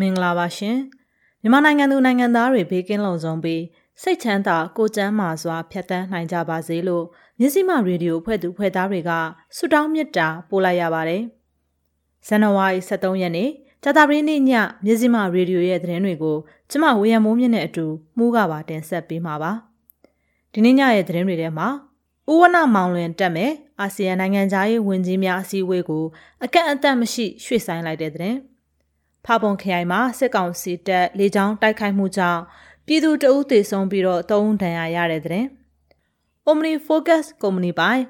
မင်္ဂလာပါရှင်မြန်မာနိုင်ငံသူနိုင်ငံသားတွေဘေးကင်းလုံခြုံပြီးစိတ်ချမ်းသာကိုကျန်းမာစွာဖြတ်သန်းနိုင်ကြပါစေလို့မြစည်းမရေဒီယိုဖွဲ့သူဖွဲ့သားတွေကဆုတောင်းမေတ္တာပို့လိုက်ရပါတယ်ဇန်နဝါရီ23ရက်နေ့ကြာသပတေးနေ့ညမြစည်းမရေဒီယိုရဲ့သတင်းတွေကိုကျမဝေယံမိုးမြင့်နဲ့အတူမှုကပါတင်ဆက်ပေးမှာပါဒီနေ့ညရဲ့သတင်းတွေထဲမှာဥဝနမောင်လွင်တက်မဲ့အာဆီယံနိုင်ငံသားရေးဝန်ကြီးများအစည်းအဝေးကိုအကန့်အသတ်မရှိရွှေ့ဆိုင်းလိုက်တဲ့သတင်း ဖာပုံခရိုင်မှာစစ်ကောင်စီတပ်လေကြောင်းတိုက်ခိုက်မှုကြောင့်ပြည်သူတအုပ်သေဆုံးပြီးတော့သုံးဒဏ်ရာရတဲ့တဲ့။ Omni Focus ကုမ္ပဏီပိုင်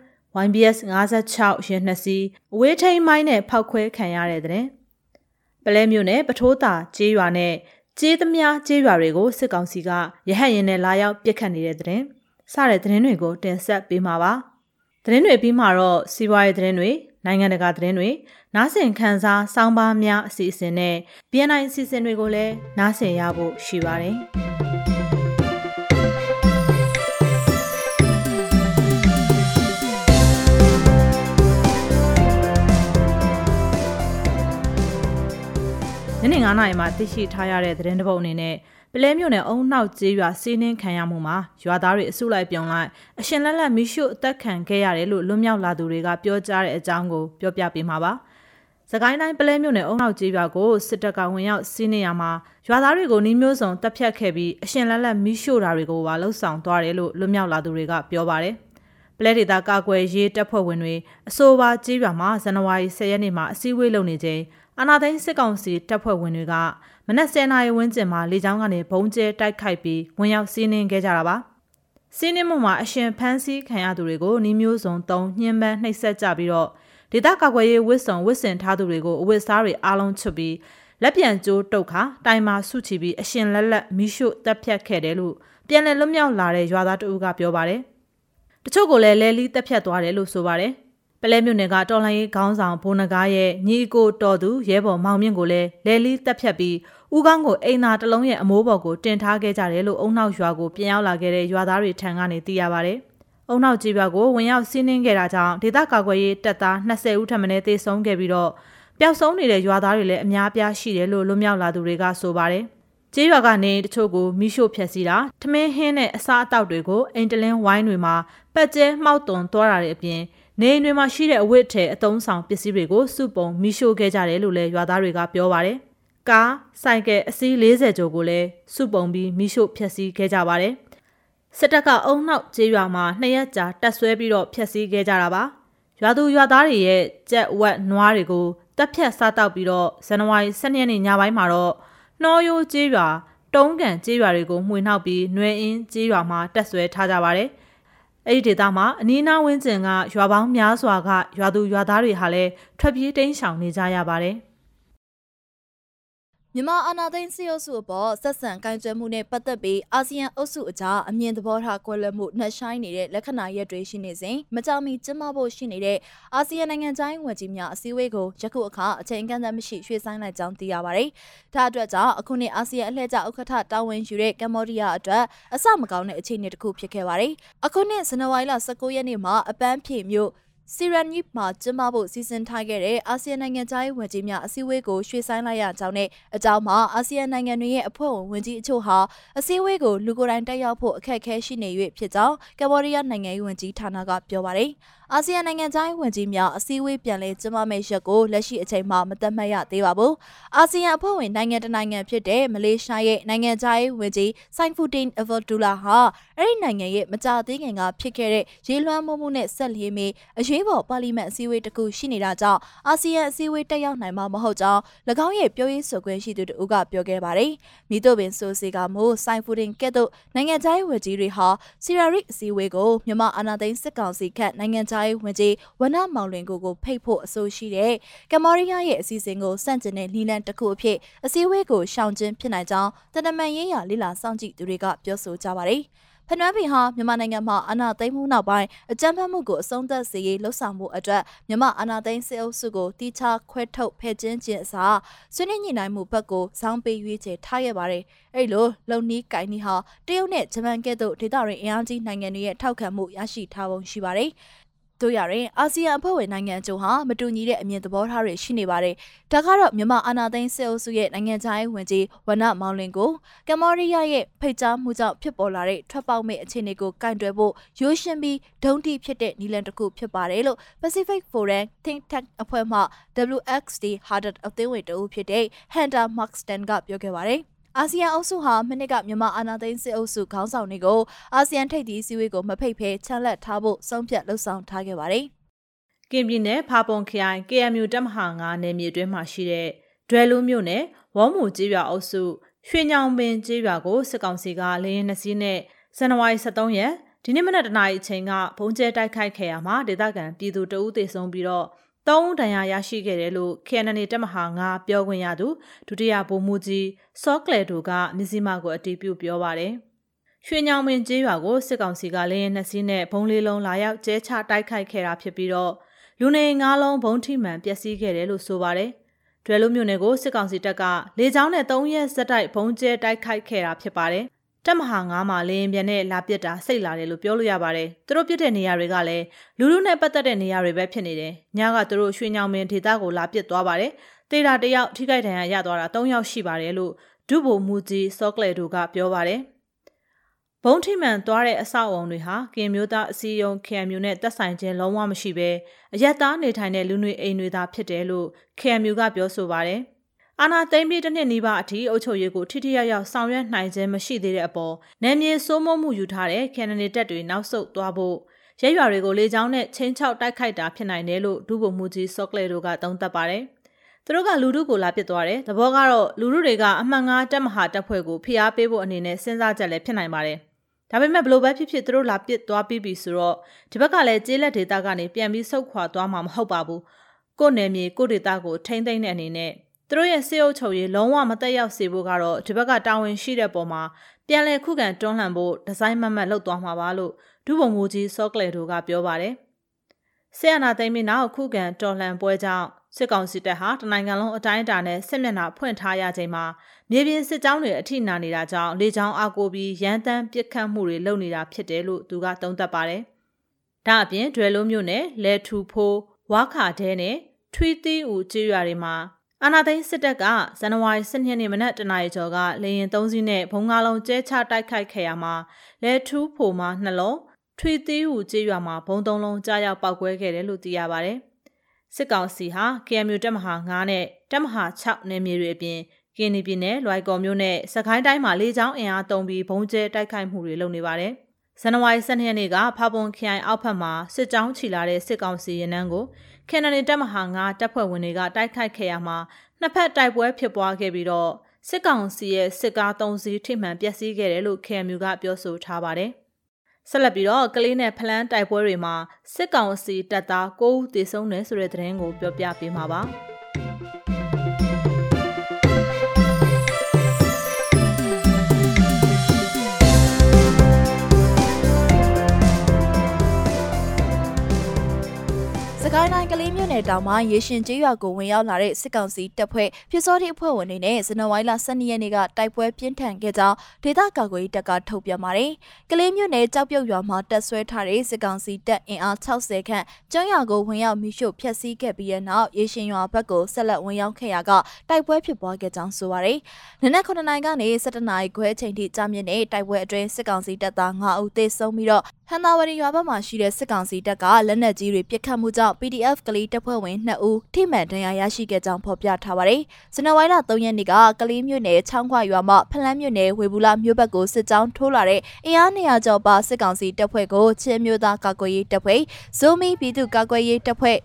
YBS 56ရင်နှစ်စီးအဝေးထိန်မိုင်းနဲ့ဖောက်ခွဲခံရတဲ့တဲ့။ပလဲမျိုးနဲ့ပထိုးတာကျေးရွာနဲ့ကျေးသမားကျေးရွာတွေကိုစစ်ကောင်စီကရဟတ်ရင်နဲ့လာရောက်ပစ်ခတ်နေတဲ့တဲ့။စတဲ့သတင်းတွေကိုတင်ဆက်ပေးမှာပါ။သတင်းတွေပြီးမှတော့စီးပွားရေးသတင်းတွေနိုင်ငံတကာသတင်းတွေ နားဆင်ခံစားစောင်းပါးများအစီအစဉ်နဲ့ BNI အစီအစဉ်တွေကိုလည်းနားဆင်ရဖို့ရှိပါတယ်။ညနေ9:00နာရီမှာသိရှိထားရတဲ့သတင်းတပုတ်အနေနဲ့ပလဲမြို့နယ်အုံနောက်ကျေးရွာစီးနှင်းခံရမှုမှာရွာသားတွေအစုလိုက်ပြုံလိုက်အရှင်လက်လက်မိရှုအသက်ခံခဲ့ရတယ်လို့လွတ်မြောက်လာသူတွေကပြောကြားတဲ့အကြောင်းကိုပြောပြပေးမှာပါ။ စကိုင်းတိုင်းပလဲမြို့နယ်အုံနောက်ကျေးရွာကိုစစ်တပ်ကဝင်ရောက်စီးနှင်းရမှာရွာသားတွေကိုနှီးမျိုးစုံတပ်ဖြတ်ခဲ့ပြီးအရှင်လက်လက်မိရှုတာတွေကိုပါလှုပ်ဆောင်သွားတယ်လို့လွတ်မြောက်လာသူတွေကပြောပါတယ်။ပလဲဒေတာကာကွယ်ရေးတပ်ဖွဲ့ဝင်တွေအဆိုပါကြေးရွာမှာဇန်နဝါရီ10ရက်နေ့မှာအစည်းအဝေးလုပ်နေချိန်အာနာသိန်းစစ်ကောင်စီတပ်ဖွဲ့ဝင်တွေကမနက်10:00နာရီဝန်းကျင်မှာလေကြောင်းကနေဘုံကျဲတိုက်ခိုက်ပြီးဝင်ရောက်စီးနင်းခဲ့ကြတာပါ။စီးနင်းမှုမှာအရှင်ဖမ်းဆီးခံရသူတွေကိုနှီးမျိုးစုံသုံးညှင်းပန်းနှိပ်စက်ကြပြီးတော့ ဒေသကာကွယ်ရေးဝစ်စုံဝစ်စင်ထားသူတွေကိုအဝတ်စားတွေအားလုံးချွတ်ပြီးလက်ပြန်ကျိုးတုတ်ခါတိုင်မာဆုချီပြီးအရှင်လက်လက်မိရှုတက်ဖြတ်ခဲ့တယ်လို့ပြန်လည်လွတ်မြောက်လာတဲ့ရွာသားတအုပ်ကပြောပါတယ်။တချို့ကိုလည်းလဲလီတက်ဖြတ်သွားတယ်လို့ဆိုပါတယ်။ပလဲမြို့နယ်ကတော်လှန်ရေးခေါင်းဆောင်ဘိုးနဂါရဲ့ညီကိုတော်သူရဲဘော်မောင်မြင့်ကိုလည်းလဲလီတက်ဖြတ်ပြီးဦးကောင်းကိုအိမ်သာတလုံးရဲ့အမိုးပေါ်ကိုတင်ထားခဲ့ကြတယ်လို့အုံနောက်ရွာကိုပြန်ရောက်လာခဲ့တဲ့ရွာသားတွေထံကနေသိရပါဗျ။ အုံနောက်ကြီးရွာကိုဝင်ရောက်စီးနင်းခဲ့တာကြောင့်ဒေသကာကွယ်ရေးတပ်သား20ဦးထပ်မံသေဆုံးခဲ့ပြီးတော့ပျောက်ဆုံးနေတဲ့ရွာသားတွေလည်းအများပြားရှိတယ်လို့လွတ်မြောက်လာသူတွေကဆိုပါတယ်။ကျေးရွာကနေတချို့ကိုမိရှို့ဖျက်ဆီးတာထမင်းဟင်းနဲ့အစားအသောက်တွေကိုအိမ်တလင်းဝိုင်းတွေမှာပတ်ကျဲမှောက်သွန်သွားတာတွေအပြင်နေအိမ်တွေမှာရှိတဲ့အဝတ်ထဲအသုံးဆောင်ပစ္စည်းတွေကိုစုပုံမိရှို့ခဲ့ကြတယ်လို့လည်းရွာသားတွေကပြောပါတယ်။ကားဆိုင်ကယ်အစီး40ကျော်ကိုလည်းစုပုံပြီးမိရှို့ဖျက်ဆီးခဲ့ကြပါတယ်။ စစ်တပ်ကအုံနောက်ကျေးရွာမှာနှစ်ရက်ကြာတက်ဆွဲပြီးတော့ဖျက်ဆီးခဲ့ကြတာပါ။ရွာသူရွာသားတွေရဲ့ကြက်ဝက်နွားတွေကိုတပ်ဖြတ်စားတောက်ပြီးတော့ဇန်နဝါရီ12ရက်နေ့ညပိုင်းမှာတော့နှောရိုးကျေးရွာတုံးကန်ကျေးရွာတွေကိုမှွေနှောက်ပြီးနွယ်အင်းကျေးရွာမှာတက်ဆွဲထားကြပါတယ်။အဲ့ဒီဒေသမှာအနီးနားဝန်းကျင်ကရွာပေါင်းများစွာကရွာသူရွာသားတွေဟာလည်းထွက်ပြေးတိမ်းရှောင်နေကြရပါတယ်။ မြန်မာအာဏာသိမ်းစစ်အုပ်စုအပေါ်ဆက်ဆံကင်ကြွမှုနဲ့ပတ်သက်ပြီးအာဆီယံအုပ်စုအကြားအမြင်သဘောထားကွဲလွဲမှုနှက်ဆိုင်နေတဲ့လက္ခဏာရက်တွေရှိနေစဉ်မကြောင်မီကျင်းပဖို့ရှိနေတဲ့အာဆီယံနိုင်ငံခြားရေးဝန်ကြီးများအစည်းအဝေးကိုယခုအခါအချိန်ကန့်သတ်မရှိရွှေ့ဆိုင်းလိုက်ကြောင်းသိရပါတယ်။ဒါအတွက်ကြောင့်အခုနှစ်အာဆီယံအလှည့်ကျဥက္ကဋ္ဌတာဝန်ယူတဲ့ကမ္ဘောဒီးယားအတွက်အဆမကောင်းတဲ့အခြေအနေတစ်ခုဖြစ်ခဲ့ပါတယ်။အခုနှစ်ဇန်နဝါရီလ19ရက်နေ့မှာအပန်းဖြေမြို့ စီရန်နီမှာကျင်းပဖို့စီစဉ်ထားခဲ့တဲ့အာဆီယံနိုင်ငံသားရေးဝန်ကြီးများအစည်းအဝေးကိုရွှေ့ဆိုင်းလိုက်ရကြောင်းနဲ့အကြောင်းမှာအာဆီယံနိုင်ငံတွေရဲ့အဖွဲ့ဝင်ဝန်ကြီးအချို့ဟာအစည်းအဝေးကိုလူကိုယ်တိုင်တက်ရောက်ဖို့အခက်အခဲရှိနေ၍ဖြစ်ကြောင်းကမ္ဘောဒီးယားနိုင်ငံရေးဝန်ကြီးဌာနကပြောပါတယ်။ အာဆီယံနိုင်ငံသားရေးဝန်ကြီးများအစည်းအဝေးပြန်လည်ကျင်းပမယ့်ရက်ကိုလက်ရှိအချိန်မှာမသတ်မှတ်ရသေးပါဘူး။အာဆီယံအဖွဲ့ဝင်နိုင်ငံတနိုင်ငံဖြစ်တဲ့မလေးရှားရဲ့နိုင်ငံသားရေးဝန်ကြီးဆိုင်ဖူတင်အဗဒူလာဟာအဲ့ဒီနိုင်ငံရဲ့မကြသေးခင်ကဖြစ်ခဲ့တဲ့ရေလွှမ်းမိုးမှုနဲ့ဆက်လျေးမီအရေးပေါ်ပါလီမန်အစည်းအဝေးတစ်ခုရှိနေတာကြောင့်အာဆီယံအစည်းအဝေးတက်ရောက်နိုင်မှာမဟုတ်ကြောင်း၎င်းရဲ့ပြောရေးဆိုခွင့်ရှိသူတို့ကပြောခဲ့ပါတယ်။မိတို့ပင်ဆိုစီကမို့ဆိုင်ဖူတင်ကဲ့သို့နိုင်ငံသားရေးဝန်ကြီးတွေဟာစီရာရစ်အစည်းအဝေးကိုမြန်မာအာဏာသိမ်းစစ်ကောင်စီခန့်နိုင်ငံသားသားရေးဝန်ကြီးဝနမောင်လွင်ကိုကိုဖိတ်ဖို့အဆိုရှိတဲ့ကမ္ဘောဒီးယားရဲ့အစီအစဉ်ကိုစန့်ကျင်တဲ့နီလန်တစ်ခုအဖြစ်အစည်းအဝေးကိုရှောင်ကျဉ်ဖြစ်နိုင်ကြောင်းတနမန်ရေးရာလိလာစောင့်ကြည့်သူတွေကပြောဆိုကြပါတယ်။ဖနွမ်းပင်ဟာမြန်မာနိုင်ငံမှာအာဏာသိမ်းမှုနောက်ပိုင်းအကြမ်းဖက်မှုကိုအဆုံးသတ်စေရေးလှုံ့ဆော်မှုအတွက်မြန်မာအာဏာသိမ်းစစ်အုပ်စုကိုတီချခွဲထုတ်ဖယ်ကျင်းခြင်းအစားဆွေးနွေးညှိနှိုင်းမှုဘက်ကိုဇောင်းပေးရွေးချယ်ထားခဲ့ပါတယ်။အဲ့လိုလုံနီးကိုင်နီဟာတရုတ်နဲ့ဂျပန်ကဲ့သို့ဒေသတွင်းအင်အားကြီးနိုင်ငံတွေရဲ့ထောက်ခံမှုရရှိထားပုံရှိပါတယ်။ တို့ရရင်အာဆီယံအဖွဲ့ဝင်နိုင်ငံကျုံဟာမတူညီတဲ့အမြင်သဘောထားတွေရှိနေပါတယ်။ဒါကတော့မြန်မာအာဏာသိမ်းစစ်အုပ်စုရဲ့နိုင်ငံခြားရေးဝန်ကြီးဝနမောင်လင်ကိုကမ္ဘောဒီးယားရဲ့ဖိတ်ကြားမှုကြောင့်ဖြစ်ပေါ်လာတဲ့ထွက်ပေါက်မဲ့အခြေအနေကိုကင်တွယ်ဖို့ရိုးရှင်းပြီးဒုံတိဖြစ်တဲ့နည်းလမ်းတစ်ခုဖြစ်ပါတယ်လို့ Pacific Forum Think Tank အဖွဲ့မှ WXD Harder အသင်းဝင်တအုပ်ဖြစ်တဲ့ Hunter Markston ကပြောခဲ့ပါတယ်။ အာဆီယံအုပ်စုဟာမနှစ်ကမြန်မာအာဏာသိမ်းစစ်အုပ်စုခေါင်းဆောင်တွေကိုအာဆီယံထိပ်သီးစည်းဝေးကိုမဖိတ်ဖဲချန်လက်ထားဖို့ဆုံးဖြတ်လှုံ့ဆော်ထားခဲ့ပါတယ်။ကင်ပြည်နယ်ဖာပွန်ခရိုင် KMU တပ်မဟာ9နယ်မြေတွင်းမှာရှိတဲ့ဒွဲလူမြို့နယ်ဝေါ်မူကြီးရွာအုပ်စုရွှေညောင်ပင်ကြီးရွာကိုစစ်ကောင်စီကလေရင်နှစီးနဲ့ဇန်နဝါရီ23ရက်ဒီနေ့မနက်တနာရီအချိန်ကဘုံကျဲတိုက်ခိုက်ခဲ့ရမှာဒေသခံပြည်သူတအုပ်သေဆုံးပြီးတော့ သုံးဒဏ်ရာရရှိခဲ့တယ်လို့ KNN တပ်မဟာ9ပြောခွင့်ရသူဒုတိယဗိုလ်မှူးကြီးစောကလေတို့ကမြစည်းမကိုအတည်ပြုပြောပါတယ်။ရွှေညောင်မင်းကျေးရွာကိုစစ်ကောင်စီကလေရင်နှစ်စီးနဲ့ဘုံလေးလုံးလာရောက်ကျဲချတိုက်ခိုက်ခဲ့တာဖြစ်ပြီးတော့လူနေငါးလုံးဘုံထိမှန်ပျက်စီးခဲ့တယ်လို့ဆိုပါတယ်။ဒွယ်လိုမျိုးနယ်ကိုစစ်ကောင်စီတပ်ကလေကြောင်းနဲ့၃ရက်စက်တိုက်ဘုံကျဲတိုက်ခိုက်ခဲ့တာဖြစ်ပါတယ်။ တက်မဟာငါးမှာလေရင်ပြန်နဲ့လာပစ်တာစိတ်လာတယ်လို့ပြောလို့ရပါတယ်။သူတို့ပစ်တဲ့နေရာတွေကလည်းလူလူနဲ့ပတ်သက်တဲ့နေရာတွေပဲဖြစ်နေတယ်။ညကသူတို့ရွှေညောင်မင်းဒေသကိုလာပစ်သွားပါတယ်။တေတာတယောက်ထိခိုက်ဒဏ်ရာရသွားတာ၃ယောက်ရှိပါတယ်လို့ဒုဗိုလ်မှူးကြီးစောကလေတို့ကပြောပါတယ်။ဘုံထိမှန်သွားတဲ့အဆောက်အုံတွေဟာကင်မျိုးသားအစည်းအရုံး KMU နဲ့သက်ဆိုင်ခြင်းလုံးဝမရှိဘဲအရက်သားနေထိုင်တဲ့လူတွေအိမ်တွေသာဖြစ်တယ်လို့ KMU ကပြောဆိုပါတယ်။ အာဏာသိမ်းပြီးတစ်နှစ်နီးပါးအထိအုပ်ချုပ်ရေးကိုထိထိရောက်ရောက်ဆောင်ရွက်နိုင်ခြင်းမရှိသေးတဲ့အပေါ်နယ်မြေစိုးမိုးမှုယူထားတဲ့ကန်နဒီတက်တွေနောက်ဆုတ်သွားဖို့ရဲရွာတွေကိုလေကြောင်းနဲ့ချင်းချောက်တိုက်ခိုက်တာဖြစ်နိုင်တယ်လို့ဒုဗိုလ်မှူးကြီးစောကလေတို့ကသုံးသပ်ပါတယ်။သူတို့ကလူထုကိုလာပစ်သွားတယ်။သဘောကတော့လူထုတွေကအမှန်ငါတက်မဟာတက်ဖွဲ့ကိုဖိအားပေးဖို့အနေနဲ့စဉ်းစားချက်လည်းဖြစ်နိုင်ပါတယ်။ဒါပေမဲ့ဘလို့ပဲဖြစ်ဖြစ်သူတို့လာပစ်သွားပြီးပြီဆိုတော့ဒီဘက်ကလည်းကျေးလက်ဒေတာကနေပြန်ပြီးဆုတ်ခွာသွားမှာမဟုတ်ပါဘူး။ကိုယ်နယ်မြေကိုဒေတာကိုထိမ့်သိမ့်တဲ့အနေနဲ့ သူတို့ရဲ့စေအုပ်ချုပ်ရေးလုံးဝမတက်ရောက်စေဖို့ကတော့ဒီဘက်ကတာဝန်ရှိတဲ့ပုံမှာပြန်လည်ခုခံတွန်းလှန်ဖို့ဒီဇိုင်းမမတ်လုပ်သွားမှာပါလို့ဒုဗိုလ်မှူးကြီးစောကလေတို့ကပြောပါတယ်။ဆီယနာသိမ်းပြီးနောက်ခုခံတော်လှန်ပွဲကြောင့်စစ်ကောင်စီတပ်ဟာတနိုင်ငံလုံးအတိုင်းအတာနဲ့စစ်မျက်နှာဖွင့်ထားရချိန်မှာမြေပြင်စစ်ကြောင်းတွေအထိနာနေတာကြောင့်လေကြောင်းအားကိုပြီးရန်တမ်းပစ်ခတ်မှုတွေလုပ်နေတာဖြစ်တယ်လို့သူကသုံးသပ်ပါတယ်။ဒါအပြင်ဒွယ်လုံးမြို့နယ်လဲထူဖိုးဝါခါတဲနဲ့ထွီးသီးဦးကျေးရွာတွေမှာ အာနာသိန်းစစ်တပ်ကဇန်နဝါရီ12ရက်နေ့မနက်တနာရီကျော်ကလေရင်3စီးနဲ့ဘုံကားလုံးကျဲချတိုက်ခိုက်ခဲ့ရမှာလဲထူးဖိုမှာနှလုံးထွေသေးဟူကျေးရွာမှာဘုံသုံးလုံးကြားရောက်ပောက်ကွဲခဲ့တယ်လို့သိရပါတယ်။စစ်ကောင်စီဟာ KMU တပ်မဟာ9နဲ့တပ်မဟာ6နယ်မြေတွေအပြင်ကင်းနီပြည်နယ်လွိုင်ကော်မြို့နဲ့စကိုင်းတိုင်းမှာလေကြောင်းအင်အားတုံးပြီးဘုံကျဲတိုက်ခိုက်မှုတွေလုပ်နေပါတယ်။ဇန်နဝါရီ12ရက်နေ့ကဖာပွန်ခရိုင်အောက်ဖက်မှာစစ်ကြောင်းချီလာတဲ့စစ်ကောင်စီရင်နှန်းကို ကန်နဒီတပ်မဟာ9တပ်ဖွဲ့ဝင်တွေကတိုက်ခိုက်ခဲ့ရမှာနှစ်ဖက်တိုက်ပွဲဖြစ်ပွားခဲ့ပြီးတော့စစ်ကောင်စီရဲ့စစ်ကား၃စီးထိမှန်ပျက်စီးခဲ့တယ်လို့ KMU ကပြောဆိုထားပါတယ်။ဆက်လက်ပြီးတော့ကလေးနဲ့ဖလန်းတိုက်ပွဲတွေမှာစစ်ကောင်စီတပ်သား၉ဦးသေဆုံးတယ်ဆိုတဲ့သတင်းကိုပြောပြပေးမှာပါ။ ကိုင်းတိုင်းကလေးမြို့နယ်တောင်မှာရေရှင်ကျေးရွာကိုဝင်ရောက်လာတဲ့စစ်ကောင်စီတပ်ဖွဲ့ပြစောတိအဖွဲ့ဝင်တွေနဲ့ဇန်နဝါရီလ12ရက်နေ့ကတိုက်ပွဲပြင်းထန်ခဲ့ကြောင်းဒေသကာကွယ်ရေးတပ်ကထုတ်ပြန်ပါတယ်။ကလေးမြို့နယ်ကြောက်ပြုတ်ရွာမှာတပ်ဆွဲထားတဲ့စစ်ကောင်စီတပ်အင်အား60ခန့်ကျွန်းရွာကိုဝင်ရောက်မိရှုဖျက်ဆီးခဲ့ပြီးတဲ့နောက်ရေရှင်ရွာဘက်ကိုဆက်လက်ဝင်ရောက်ခဲ့ရာကတိုက်ပွဲဖြစ်ပွားခဲ့ကြောင်းဆိုပါတယ်။နနက်9နာရီကနေ17နာရီခွဲချိန်ထိကြာမြင့်တဲ့တိုက်ပွဲအတွင်းစစ်ကောင်စီတပ်သား9ဦးသေဆုံးပြီးတော့ ဟန်သာဝရီရွာဘက်မှာရှိတဲ့စစ်ကောင်စီတပ်ကလက်နက်ကြီးတွေပစ်ခတ်မှုကြောင့် PDF ကလေးတပ်ဖွဲ့ဝင်2ဦးထိမှန်ဒဏ်ရာရရှိခဲ့ကြောင်းဖော်ပြထားပါတယ်။ဇန်နဝါရီလ3ရက်နေ့ကကလေးမြို့နယ်ချောင်းခွရွာမှဖလန်းမြို့နယ်ဝေဘူးလာမြို့ဘက်ကိုစစ်ကြောင်းထိုးလာတဲ့အင်အား200ကျော်ပါစစ်ကောင်စီတပ်ဖွဲ့ကိုချင်းမျိုးသားကာကွယ်ရေးတပ်ဖွဲ့ဇိုမီပြည်သူ့ကာကွယ်ရေးတပ်ဖွဲ့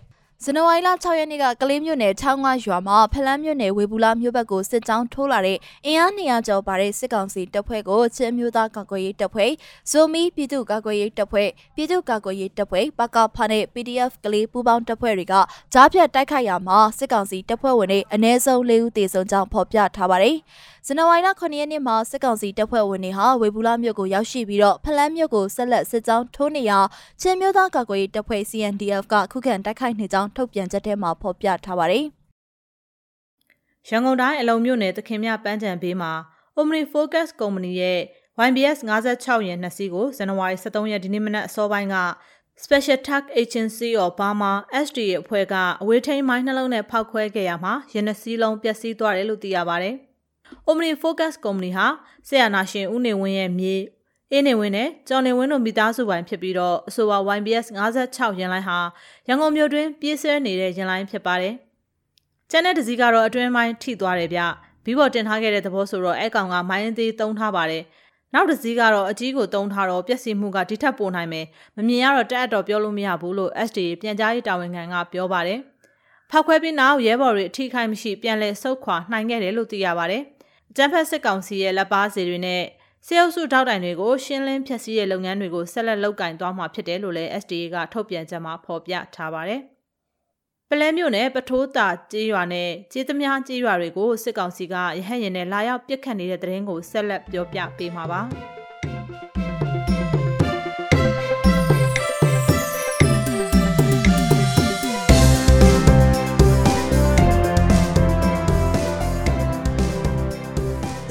ဇန်နဝါရီလ6ရက်နေ့ကကလေးမြို့နယ်ချောင်းငါရွာမှာဖလန်းမြို့နယ်ဝေဘူးလာမြို့ဘက်ကိုစစ်ကြောင်းထိုးလာတဲ့အင်အား200ကျော်ပါတဲ့စစ်ကောင်စီတပ်ဖွဲ့ကိုချင်းမျိုးသားကာကွယ်ရေးတပ်ဖွဲ့ဇိုမီပြည်သူ့ကာကွယ်ရေးတပ်ဖွဲ့ပြည်သူ့ကာကွယ်ရေးတပ်ဖွဲ့ပကဖာနဲ့ PDF ကလေးပူးပေါင်းတပ်ဖွဲ့တွေကကြားဖြတ်တိုက်ခိုက်ရာမှာစစ်ကောင်စီတပ်ဖွဲ့ဝင်တွေအ ਨੇ ဆုံး၄ဦးသေဆုံးကြောင်းဖော်ပြထားပါတယ်။ ဇန်နဝါရီလ9ရက်နေ့မှာစစ်ကောင်စီတပ်ဖွဲ့ဝင်တွေဟာဝေဘူးလာမြို့ကိုရောက်ရှိပြီးတော့ဖလန်းမြို့ကိုဆက်လက်စစ်ကြောင်းထိုးနေရာချင်းမျိုးသားကာကွယ်ရေးတပ်ဖွဲ့ CNDF ကခုခံတိုက်ခိုက်နေကြောင်းထုတ်ပြန်ချက်ထဲမှာဖော်ပြထားပါတယ်။ရန်ကုန်တိုင်းအလုံမြို့နယ်သခင်မြပန်းချံဘေးမှာ Omni Focus ကုမ္ပဏီရဲ့ YBS 56ရင်နှစ်စီးကိုဇန်နဝါရီ23ရက်ဒီနေ့မနက်အစောပိုင်းက Special Task Agency of Burma SD အဖွဲ့ကအဝေးထိန်းမိုင်းနှလုံးနဲ့ဖောက်ခွဲခဲ့ရမှာရင်းနှစီးလုံးပျက်စီးသွားတယ်လို့သိရပါတယ်။ Omni Focus ကုမ္ပဏီဟာဆီယနာရှင်ဦးနေဝင်းရဲ့မြေအေးနေဝင်းနဲ့ကျော်နေဝင်းတို့မိသားစုပိုင်ဖြစ်ပြီးတော့အဆိုပါ YBS 56ရင်လိုင်းဟာရန်ကုန်မြို့တွင်ပြေးဆွဲနေတဲ့ရင်လိုင်းဖြစ်ပါတယ်။ကျန်တဲ့တစည်းကတော့အတွင်းပိုင်းထိသွားတယ်ဗျ။ဘီဘော်တင်ထားခဲ့တဲ့သဘောဆိုတော့အဲ့ကောင်ကမိုင်းသေးတုံးထားပါတယ်။နောက်တစ်စီးကတော့အကြီးကိုတုံးထားတော့ပျက်စီးမှုကဒီထက်ပိုနိုင်မယ်။မမြင်ရတော့တက်အပ်တော့ပြောလို့မရဘူးလို့ SD ပြန်ကြားရေးတာဝန်ခံကပြောပါတယ်။ဖောက်ခွဲပြီးနောက်ရဲဘော်တွေအထိခိုက်မရှိပြန်လည်ဆုတ်ခွာနိုင်ခဲ့တယ်လို့သိရပါတယ်။ ကျန်းဖက်စစ်ကောင်စီရဲ့လက်ပါစီတွေနဲ့စေအုပ်စုထောက်တိုင်တွေကိုရှင်းလင်းဖျက်ဆီးတဲ့လုပ်ငန်းတွေကိုဆက်လက်လုပ်ကင်သွားမှာဖြစ်တယ်လို့လည်း SDA ကထုတ်ပြန်ချက်မှာဖော်ပြထားပါတယ်။ပလဲမြို့နယ်ပထိုးတာကြေးရွာနဲ့ကြေးသမားကြေးရွာတွေကိုစစ်ကောင်စီကရဟတ်ရင်နဲ့လာရောက်ပစ်ခတ်နေတဲ့တဲ့ရင်ကိုဆက်လက်ပြောပြပေးမှာပါ။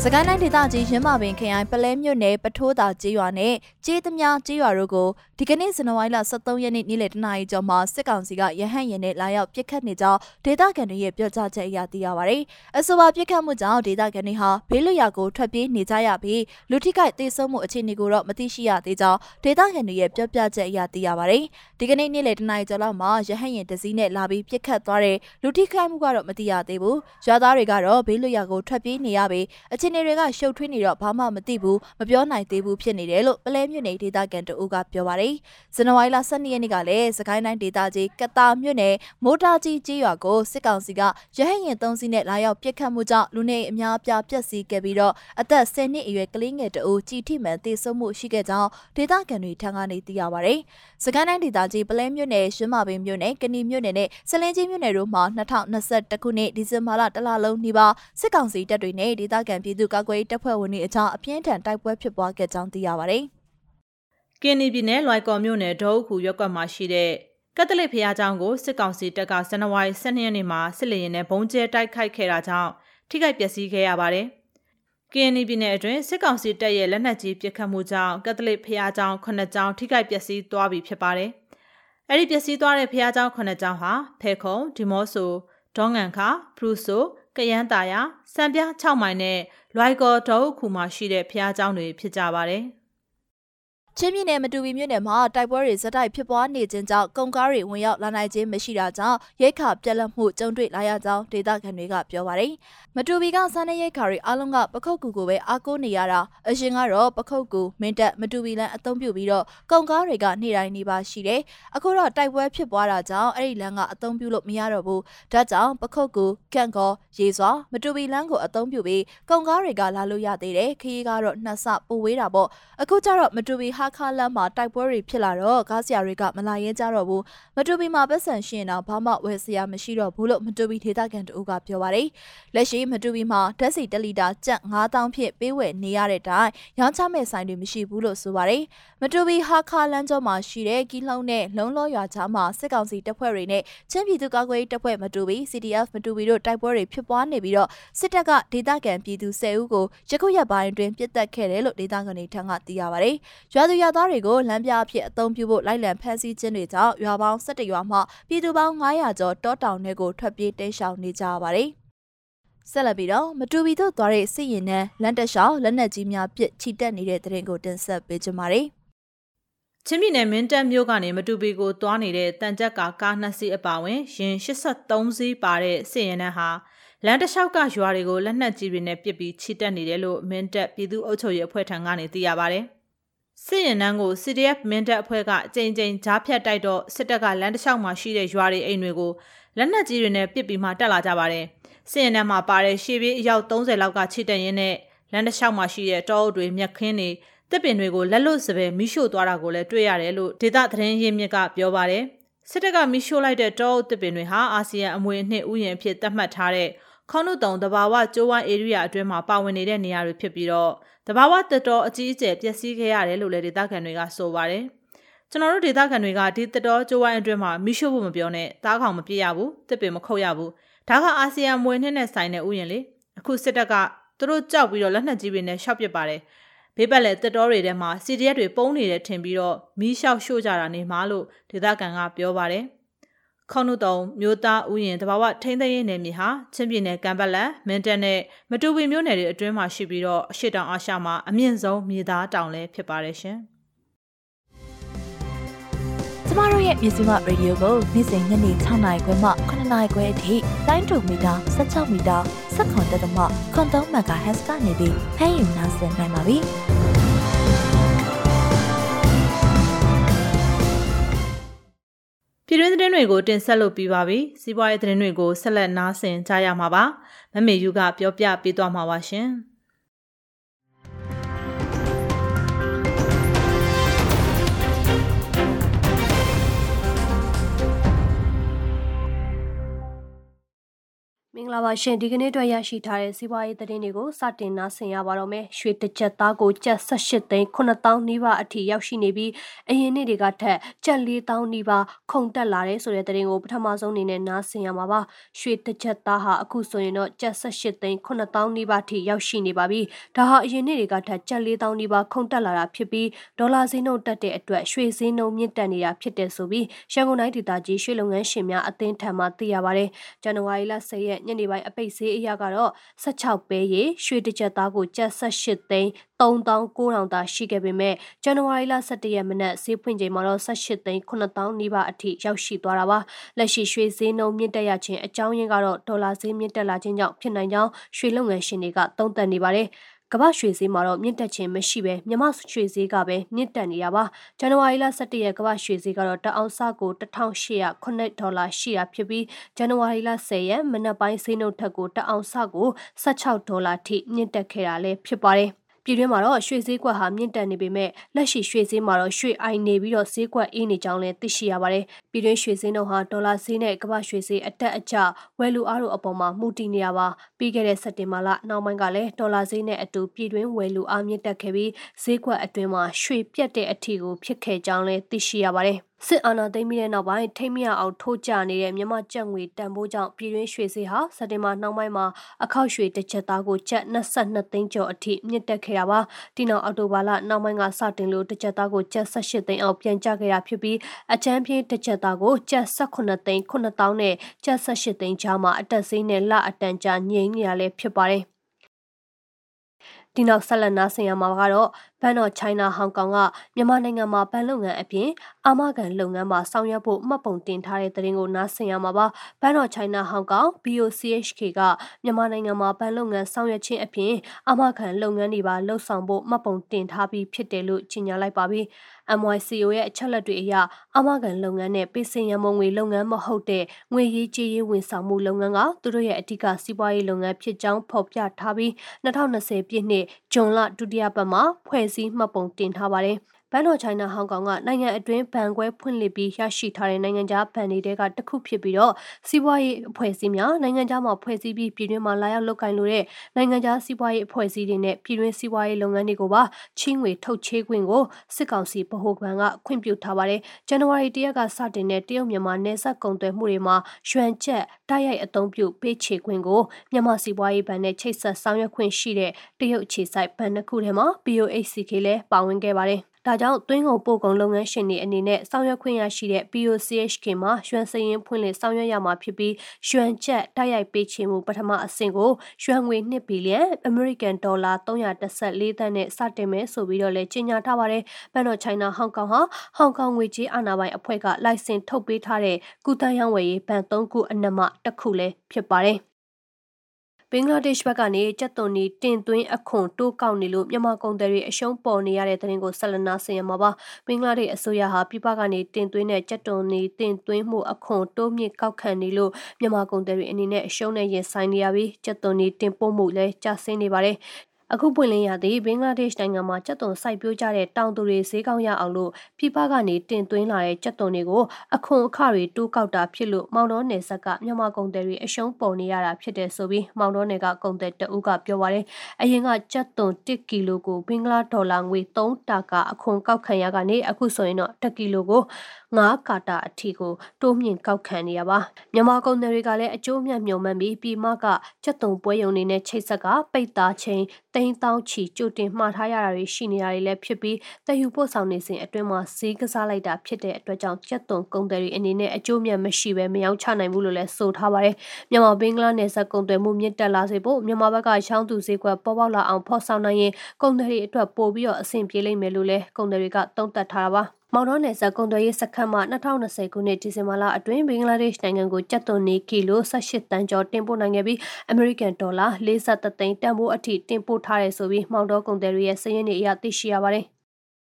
စကိုင်းတိုင်းဒေသကြီးရင်းမာပင်ခရိုင်ပလဲမြို့နယ်ပထိုးတာကျေးရွာနဲ့ကျေးသမားကျေးရွာတို့ကိုဒီကနေ့ဇန်နဝါရီလ23ရက်နေ့နေ့လယ်တနာရီကျော်မှာစစ်ကောင်စီကရဟန့်ရင်နဲ့လာရောက်ပစ်ခတ်နေကြောင်းဒေသခံတွေရဲ့ပြောကြားချက်အရသိရပါဗျ။အဆိုပါပစ်ခတ်မှုကြောင့်ဒေသခံတွေဟာဘေးလွတ်ရာကိုထွက်ပြေးနေကြရပြီးလူထိခိုက်သေဆုံးမှုအခြေအနေကိုတော့မသိရှိရသေးကြောင်းဒေသခံတွေရဲ့ပြောပြချက်အရသိရပါဗျ။ဒီကနေ့နေ့လယ်တနာရီကျော်လောက်မှာရဟန့်ရင်တစည်းနဲ့လာပြီးပစ်ခတ်သွားတဲ့လူထိခိုက်မှုကတော့မသိရသေးဘူး။ရွာသားတွေကတော့ဘေးလွတ်ရာကိုထွက်ပြေးနေရပြီးအခြေအနေတွေကရှုပ်ထွေးနေတော့ဘာမှမသိဘူးမပြောနိုင်သေးဘူးဖြစ်နေတယ်လို့ပလဲမြို့နယ်ဒေသခံတအူးကပြောပါတယ်ဇန်နဝါရီလ12ရက်နေ့ကလည်းစကိုင်းတိုင်းဒေသကြီးကတာမြို့နယ်မိုးတာကြီးကြီးရွာကိုစစ်ကောင်စီကရဟရင်သုံးစီးနဲ့လာရောက်ပစ်ခတ်မှုကြောင့်လူနေအများအပြားပျက်စီးခဲ့ပြီးတော့အသက်10နှစ်အရွယ်ကလေးငယ်တအူးကြီးထိမှန်သေဆုံးမှုရှိခဲ့ကြောင်းဒေသခံတွေထံကနေသိရပါတယ်စကိုင်းတိုင်းဒေသကြီးပလဲမြို့နယ်ရှမ်းမပင်မြို့နယ်ကဏီမြို့နယ်နဲ့စလင်းကြီးမြို့နယ်တို့မှာ2021ခုနှစ်ဒီဇင်ဘာလတလလုံးနီးပါးစစ်ကောင်စီတပ်တွေနဲ့ဒေသခံပြည်သူသူ့ကာကွယ်ရေးတပ်ဖွဲ့ဝင်တွေအကြားအပြင်းထန်တိုက်ပွဲဖြစ်ပွားခဲ့ကြောင်းသိရပါတယ်။ကင်းနီပြည်နယ်လွိုင်ကော်မြို့နယ်ဒေါအုခုရွက်ကွက်မှာရှိတဲ့ကက်သလစ်ဖျားကျောင်းကိုစစ်ကောင်စီတပ်ကဇန်နဝါရီ12ရက်နေ့မှာစစ်လေယာဉ်နဲ့ဘုံကျဲတိုက်ခိုက်ခဲ့တာကြောင့်ထိခိုက်ပျက်စီးခဲ့ရပါတယ်။ KNY ပြည်နယ်အတွင်းစစ်ကောင်စီတပ်ရဲ့လက်နက်ကြီးပစ်ခတ်မှုကြောင့်ကက်သလစ်ဖျားကျောင်း9ကျောင်းထိခိုက်ပျက်စီးသွားပြီဖြစ်ပါတယ်။အဲ့ဒီပျက်စီးသွားတဲ့ဖျားကျောင်း9ကျောင်းဟာဖေခုံဒီမော့ဆိုဒေါငန်ခါဖရူဆို ကယန်းတာယာစံပြ6မိုင်နဲ့လွိုင်ကောဒေါအုတ်ခုမှာရှိတဲ့ဘုရားကျောင်းတွေဖြစ်ကြပါတယ်။ ချင်းပြည်နယ်မတူပီမြို့နယ်မှာတိုက်ပွဲတွေဇက်တိုက်ဖြစ်ပွားနေခြင်းကြောင့်ကုန်ကားတွေဝင်ရောက်လာနိုင်ခြင်းမရှိတာကြောင့်ရိတ်ခါပြက်လက်မှုကြုံတွေ့လာရကြောင်းဒေသခံတွေကပြောပါတယ်။မတူပီကစားနေရိတ်ခါတွေအလုံးကပခုတ်ကူကိုပဲအားကိုးနေရတာအရှင်ကတော့ပခုတ်ကူမင်းတက်မတူပီလန်အသုံးပြုပြီးတော့ကုန်ကားတွေကနေ့တိုင်းနေပါရှိတယ်။အခုတော့တိုက်ပွဲဖြစ်ပွားတာကြောင့်အဲ့ဒီလမ်းကအသုံးပြုလို့မရတော့ဘူး။ဒါကြောင့်ပခုတ်ကူကန့်ကောရေစွာမတူပီလမ်းကိုအသုံးပြုပြီးကုန်ကားတွေကလာလို့ရသေးတယ်။ခရီးကတော့နှစ်ဆပိုဝေးတာပေါ့။အခုကျတော့မတူပီဟာခါလမ်းမှာတိုက်ပွဲတွေဖြစ်လာတော့ကားဆရာတွေကမလာရဲကြတော့ဘူးမတူပီမှာပတ်စံရှင်တော့ဘာမှဝယ်စရာမရှိတော့ဘူးလို့မတူပီဒေသခံတို့ကပြောပါတယ်လက်ရှိမတူပီမှာဓာတ်ဆီ1လီတာကျပ်9000ဖြင့်ပေးဝယ်နေရတဲ့တိုင်ရောင်းချမဲ့ဆိုင်တွေမရှိဘူးလို့ဆိုပါတယ်မတူပီဟာခါလမ်းကျောမှာရှိတဲ့ကီလုံးနဲ့လုံလောရွာချားမှာစစ်ကောင်စီတပ်ဖွဲ့တွေနဲ့ချင်းပြည်သူကာကွယ်တပ်ဖွဲ့မတူပီ CDF မတူပီတို့တိုက်ပွဲတွေဖြစ်ပွားနေပြီးတော့စစ်တပ်ကဒေသခံပြည်သူ10ဦးကိုရခုရက်ပိုင်းတွင်ပြစ်တက်ခဲ့တယ်လို့ဒေသခံတွေထံကသိရပါတယ်ရွာသူရွာသားတွေကိုလမ်းပြအဖြစ်အသုံးပြုဖို့လိုက်လံဖမ်းဆီးခြင်းတွေကြောင့်ရွာပေါင်း17ရွာမှပြည်သူပေါင်း900ကျော်တောတောင်တွေကိုထွက်ပြေးတိမ်းရှောင်နေကြရပါတယ်။ဆက်လက်ပြီးတော့မတူပီတို့သွားတဲ့စစ်ရင်နဲ့လန်တက်ရှောင်းလက်နက်ကြီးများပစ်ချီတက်နေတဲ့တဲ့ရင်ကိုတင်ဆက်ပေးကြပါမယ်။ချင်းပြည်နယ်မင်းတပ်မြို့ကနေမတူပီကိုသွားနေတဲ့တန်ကြက်ကကားနှစ်စီးအပါဝင်ရင်83စီးပါတဲ့စစ်ရင်နဲ့ဟာလန်တလျှောက်ကရွာတွေကိုလက်နက်ကြီးတွေနဲ့ပစ်ပြီးချီတက်နေတယ်လို့မင်းတပ်ပြည်သူ့အုပ်ချုပ်ရေးအဖွဲ့ထံကနေသိရပါဗျ။ စစ်ရင်နှန်းကို CDF မင်းတပ်အဖွဲ့ကအကြိမ်ကြိမ်ဂျားဖြတ်တိုက်တော့စစ်တပ်ကလမ်းတစ်လျှောက်မှာရှိတဲ့ရွာတွေအိမ်တွေကိုလက်နက်ကြီးတွေနဲ့ပစ်ပြီးမှတက်လာကြပါတယ်။စစ်ရင်နှန်းမှာပါတဲ့ရှေ့ပြေးအယောက်30လောက်ကခြေတက်ရင်းနဲ့လမ်းတစ်လျှောက်မှာရှိတဲ့တောအုပ်တွေမြက်ခင်းတွေတစ်ပင်တွေကိုလက်လွတ်စပယ်မိရှို့သွားတာကိုလည်းတွေ့ရတယ်လို့ဒေသသတင်းရင်းမြစ်ကပြောပါတယ်။စစ်တပ်ကမိရှို့လိုက်တဲ့တောအုပ်တစ်ပင်တွေဟာအာဆီယံအမွေအနှစ်ဥယျာဉ်အဖြစ်သတ်မှတ်ထားတဲ့ ခေါင်းနုတုံတဘာဝကျိုးဝိုင်းဧရိယာအတွင်းမှာပါဝင်နေတဲ့နေရာတွေဖြစ်ပြီးတော့တဘာဝတတော်အကြီးအကျယ်ပျက်စီးခဲ့ရတယ်လို့လည်းဒေသခံတွေကဆိုပါတယ်။ကျွန်တော်တို့ဒေသခံတွေကဒီတတော်ကျိုးဝိုင်းအတွင်းမှာမိရှို့ဖို့မပြောနဲ့တားခေါင်မပြစ်ရဘူးတစ်ပင်မခုတ်ရဘူးဒါကအာဆီယံမွေနှစ်နဲ့ဆိုင်တဲ့ဥယျာဉ်လေအခုစစ်တပ်ကသူတို့ကြောက်ပြီးတော့လက်နက်ကြီးတွေနဲ့ရှောက်ပစ်ပါတယ်ဘေးပတ်လည်းတက်တော်တွေထဲမှာ CDF တွေပုံနေတယ်ထင်ပြီးတော့မီးလျှောက်ရှို့ကြတာနေမှာလို့ဒေသခံကပြောပါတယ် ခေါနုတုံမြို့သားဥယျာဉ်တဘာဝထိန်းသိမ်းရေးနယ်မြေဟာချင်းပြည်နယ်ကံပတ်လန်မင်းတပ်နဲ့မတူပီမြို့နယ်တွေအတွင်းမှာရှိပြီးတော့အရှိတောင်အာရှမှာအမြင့်ဆုံးမြေသားတောင်လည်းဖြစ်ပါတယ်ရှင်။ကျမတို့ရဲ့မြစီမရေဒီယိုကိုနေ့စဉ်ညနေ6နာရီခွဲမှ9နာရီခွဲအထိတိုင်းတူမီတာ16မီတာ7.3တက်မှခွန်3 MHz ကနေပြီးဖမ်းယူနိုင်နိုင်ပါပြီ။ ပြည်တွင်းသတင်းတွေကိုတင်ဆက်လုပ်ပြီးပါပြီ။စီးပွားရေးသတင်းတွေကိုဆက်လက်နားဆင်ကြရမှာပါ။မမေယူကပြောပြပေးသွားမှာပါရှင်။ မင်္ဂလာပါရှင်ဒီကနေ့အတွက်ရရှိထားတဲ့စီးပွားရေးသတင်းတွေကိုစတင်နားဆင်ရပါတော့မယ်ရွှေတစ်ချက်သားကိုကျပ်18သိန်း9000နီးပါးအထိရောက်ရှိနေပြီးအရင်နေ့တွေကထက်ကျပ်4000နီးပါးခုန်တက်လာတဲ့ဆိုတဲ့သတင်းကိုပထမဆုံးအနေနဲ့နားဆင်ရမှာပါရွှေတစ်ချက်သားဟာအခုဆိုရင်တော့ကျပ်18သိန်း9000နီးပါးထိရောက်ရှိနေပါပြီဒါဟာအရင်နေ့တွေကထက်ကျပ်4000နီးပါးခုန်တက်လာတာဖြစ်ပြီးဒေါ်လာဈေးနှုန်းတက်တဲ့အတွက်ရွှေဈေးနှုန်းမြင့်တက်နေတာဖြစ်တဲ့ဆိုပြီးရန်ကုန်တိုင်းဒေသကြီးရွှေလုပ်ငန်းရှင်များအသင်းထံမှသိရပါတယ်ဇန်နဝါရီလ10ရက်ညနေပိုင်းအပိတ်ဈေးအရကတော့16ပဲရေရွှေတစ်ချက်သားကိုကျပ်18သိန်း3900တာရှိခဲ့ပေမဲ့ဇန်နဝါရီလ17ရက်မနက်ဈေးဖွင့်ချိန်မှာတော့18သိန်း9000နီးပါးအထိရောက်ရှိသွားတာပါလက်ရှိရွှေဈေးနှုန်းမြင့်တက်ရခြင်းအကြောင်းရင်းကတော့ဒေါ်လာဈေးမြင့်တက်လာခြင်းကြောင့်ဖြစ်နိုင်ကြောင်းရွှေလုပ်ငန်းရှင်တွေကသုံးသပ်နေပါတယ် ကမ္ဘာရွှေဈေးမှာတော့မြင့်တက်ခြင်းမရှိပဲမြမရွှေဈေးကပဲမြင့်တက်နေတာပါဇန်နဝါရီလ17ရက်ကမ္ဘာရွှေဈေးကတော့တအောင်စကို1809ဒေါ်လာရှိတာဖြစ်ပြီးဇန်နဝါရီလ10ရက်မနက်ပိုင်းဈေးနှုန်းထက်ကိုတအောင်စကို16ဒေါ်လာထိမြင့်တက်ခဲ့တာလည်းဖြစ်ပါတယ် ပြည်တွင်းမှာတော့ရွှေဈေးကွက်ဟာမြင့်တက်နေပေမဲ့လက်ရှိရွှေဈေးမှာတော့ရွှေအိုင်နေပြီးတော့ဈေးကွက်အေးနေကြောင်းလည်းသိရှိရပါတယ်။ပြည်တွင်းရွှေဈေးနှုန်းဟာဒေါ်လာဈေးနဲ့ကမ္ဘာရွှေဈေးအတက်အကျဝယ်လူအားတို့အပေါ်မှာမှုတည်နေရပါ။ပြီးခဲ့တဲ့စက်တင်ဘာလနောက်ပိုင်းကလည်းဒေါ်လာဈေးနဲ့အတူပြည်တွင်းဝယ်လူအားမြင့်တက်ခဲ့ပြီးဈေးကွက်အတွင်းမှာရွှေပြတ်တဲ့အထီကိုဖြစ်ခဲ့ကြောင်းလည်းသိရှိရပါတယ်။ စစ်အာဏာသိမ်းပြီးတဲ့နောက်ပိုင်းထိမ့်မြအောင်ထိုးကျနေတဲ့မြန်မာကျပ်ငွေတန်ဖိုးကြောင့်ပြည်တွင်းရွှေဈေးဟာစက်တင်ဘာနှောင်းပိုင်းမှာအခောက်ရွှေတစ်ချက်သားကိုကျပ်22သိန်းကျော်အထိမြင့်တက်ခဲ့တာပါဒီနောက်အောက်တိုဘာလနောက်ပိုင်းကစတင်လို့တစ်ချက်သားကိုကျပ်18သိန်းအောင်ပြန်ကျခဲ့တာဖြစ်ပြီးအချမ်းပြင်းတစ်ချက်သားကိုကျပ်18သိန်း9000နဲ့ကျပ်18သိန်းကြားမှာအတက်ဈေးနဲ့လအတန်ကြာငြိမ်နေရလဲဖြစ်ပါတယ်ဒီနောက်ဆက်လက်နာဆင်ရမှာကတော့ ဘန်တော်ချိုင်းနာဟောင်ကောင်ကမြန်မာနိုင်ငံမှာဘဏ်လုပ်ငန်းအပြင်အာမခံလုပ်ငန်းမှာဆောင်ရွက်ဖို့မှတ်ပုံတင်ထားတဲ့သတင်းကိုနားဆင်ရမှာပါဘန်တော်ချိုင်းနာဟောင်ကောင် BOCHK ကမြန်မာနိုင်ငံမှာဘဏ်လုပ်ငန်းဆောင်ရွက်ခြင်းအပြင်အာမခံလုပ်ငန်းတွေပါလှုပ်ဆောင်ဖို့မှတ်ပုံတင်ထားပြီးဖြစ်တယ်လို့ကြေညာလိုက်ပါပြီ MYCO ရဲ့အချက်လက်တွေအရအာမခံလုပ်ငန်းနဲ့ပေးစင်ရမုံငွေလုပ်ငန်းမဟုတ်တဲ့ငွေရေးကြေးရေးဝန်ဆောင်မှုလုပ်ငန်းကသူတို့ရဲ့အဓိကစီးပွားရေးလုပ်ငန်းဖြစ်ကြောင်းဖော်ပြထားပြီး2020ပြည့်နှစ်ဇွန်လဒုတိယပတ်မှာဖွဲ့စည်းမှတ်ပုံတင်ထားပါတယ်။ ဘန်တော်ချိုင်နာဟောင်ကောင်ကနိုင်ငံအတွင်းဘဏ်ခွဲဖွင့်လှစ်ပြီးရရှိထားတဲ့နိုင်ငံခြားဘဏ်တွေကတခုဖြစ်ပြီးတော့စီးပွားရေးအဖွဲ့အစည်းများနိုင်ငံခြားမှာဖွဲ့စည်းပြီးပြည်တွင်းမှာလာရောက်လုပ်ကိုင်လို့တဲ့နိုင်ငံခြားစီးပွားရေးအဖွဲ့အစည်းတွေနဲ့ပြည်တွင်းစီးပွားရေးလုပ်ငန်းတွေကိုပါချင်းငွေထုတ်ချေးခွင့်ကိုစစ်ကောင်စီဗဟိုဘဏ်ကခွင့်ပြုထားပါတယ်။ဇန်နဝါရီ၁ရက်ကစတင်တဲ့တရုတ်မြန်မာနယ်စပ်ကုန်သွယ်မှုတွေမှာရွှန်ချက်တိုက်ရိုက်အသုံးပြုပေးချေခွင့်ကိုမြန်မာစီးပွားရေးဘဏ်နဲ့ချိတ်ဆက်ဆောင်ရွက်ခွင့်ရှိတဲ့တရုတ်ခြေဆိုင်ဘဏ်တစ်ခုထဲမှာ BOHCK လည်းပါဝင်ခဲ့ပါတယ်။ ဒါကြောင့်သွင်းကုန်ပို့ကုန်လုပ်ငန်းရှင်တွေအနေနဲ့ဆောင်ရွက်ခွင့်ရရှိတဲ့ POCHK မှာရွှန်စရင်ဖွင့်လှစ်ဆောင်ရွက်ရမှာဖြစ်ပြီးရွှန်ချက်တိုက်ရိုက်ပေးချေမှုပထမအဆင့်ကိုရွှန်ငွေ2ဘီလီယံ American ဒေါ်လာ314သန်းနဲ့စတင်မယ်ဆိုပြီးတော့လည်းကြေညာထားပါတယ်။ဘန်တော့ China ဟောင်ကောင်ဟာဟောင်ကောင်ငွေကြေးအာဏာပိုင်အဖွဲ့ကလိုင်စင်ထုတ်ပေးထားတဲ့ကုသရောင်းဝယ်ရေးဘဏ်၃ခုအနက်မှတစ်ခုလည်းဖြစ်ပါတယ်။ ဘင်္ဂလားဒေ့ရှ်ဘက်ကနေကြက်သွန်နီတင်သွင်းအခွန်တိုးကောက်နေလို့မြန်မာကုန်သည်တွေအရှုံးပေါ်နေရတဲ့တဲ့ရင်ကိုဆက်လက်နာဆင်ရမှာပါဘင်္ဂလားဒေ့ရှ်အစိုးရဟာပြပကနေတင်သွင်းတဲ့ကြက်သွန်နီတင်သွင်းမှုအခွန်တိုးမြင့်ကောက်ခံနေလို့မြန်မာကုန်သည်တွေအနေနဲ့အရှုံးနဲ့ရင်ဆိုင်နေရပြီးကြက်သွန်နီတင်ပို့မှုလည်းကျဆင်းနေပါတယ် အခုပွင့်လင်းရသည့်ဘင်္ဂလားဒေ့ရှ်နိုင်ငံမှာကြက်သွန်စိုက်ပျိုးကြတဲ့တောင်သူတွေဈေးကောင်းရအောင်လို့ပြပကနေတင်သွင်းလာတဲ့ကြက်သွန်တွေကိုအခွန်အခတွေတိုးကောက်တာဖြစ်လို့မောင်တော်နယ်ဆက်ကမြန်မာကုန်သည်တွေအရှုံးပေါ်နေရတာဖြစ်တယ်ဆိုပြီးမောင်တော်နယ်ကကုန်သည်တအုပ်ကပြောပါတယ်အရင်ကကြက်သွန်1ကီလိုကိုဘင်္ဂလားဒေါ်လာငွေ3တာကအခွန်ကောက်ခံရကနေအခုဆိုရင်တော့1ကီလိုကို 9ကာတာအထိကိုတိုးမြင့်ကောက်ခံနေရပါမြန်မာကုန်သည်တွေကလည်းအကျိုးမြတ်မြုံမှန်ပြီးပြည်မကကြက်သွန်ပွဲရုံနေနဲ့ချိတ်ဆက်ကပိတ်သားချင်းတိန်းတောင်းချီကြိုတင်မှားထားရတာတွေရှိနေတာတွေလည်းဖြစ်ပြီးတယူပို့ဆောင်နေစဉ်အတွင်းမှာဈေးကစားလိုက်တာဖြစ်တဲ့အတွက်ကြောင့်ကြက်သွန်ကုန်သည်တွေအနေနဲ့အကျိုးမြတ်မရှိဘဲမရောက်ချနိုင်ဘူးလို့လည်းဆိုထားပါတယ်မြန်မာဘင်္ဂလားနယ်စပ်ကုန်သွယ်မှုမြင့်တက်လာစေဖို့မြန်မာဘက်ကရှောင်းသူဈေးကွက်ပေါ်ပေါက်လာအောင်ဖော်ဆောင်နိုင်ရင်ကုန်သည်တွေအတွက်ပို့ပြီးတော့အဆင်ပြေလိမ့်မယ်လို့လည်းကုန်သည်တွေကသုံးသပ်ထားတာပါ မောင်တော်နယ်စပ်ကုန်သွယ်ရေးစခန်းမှ2020ခုနှစ်ဒီဇင်ဘာလအတွင်းဘင်္ဂလားဒေ့ရှ်နိုင်ငံကိုကြက်သွန်နေကီလို18တန်ကျော်တင်ပို့နိုင်ခဲ့ပြီးအမေရိကန်ဒေါ်လာ43သိန်းတန်ဖိုးအထိတင်ပို့ထားတယ်ဆိုပြီးမောင်တော်ကုန်သည်တွေရဲ့စာရင်းတွေအရသိရှိရပါတယ်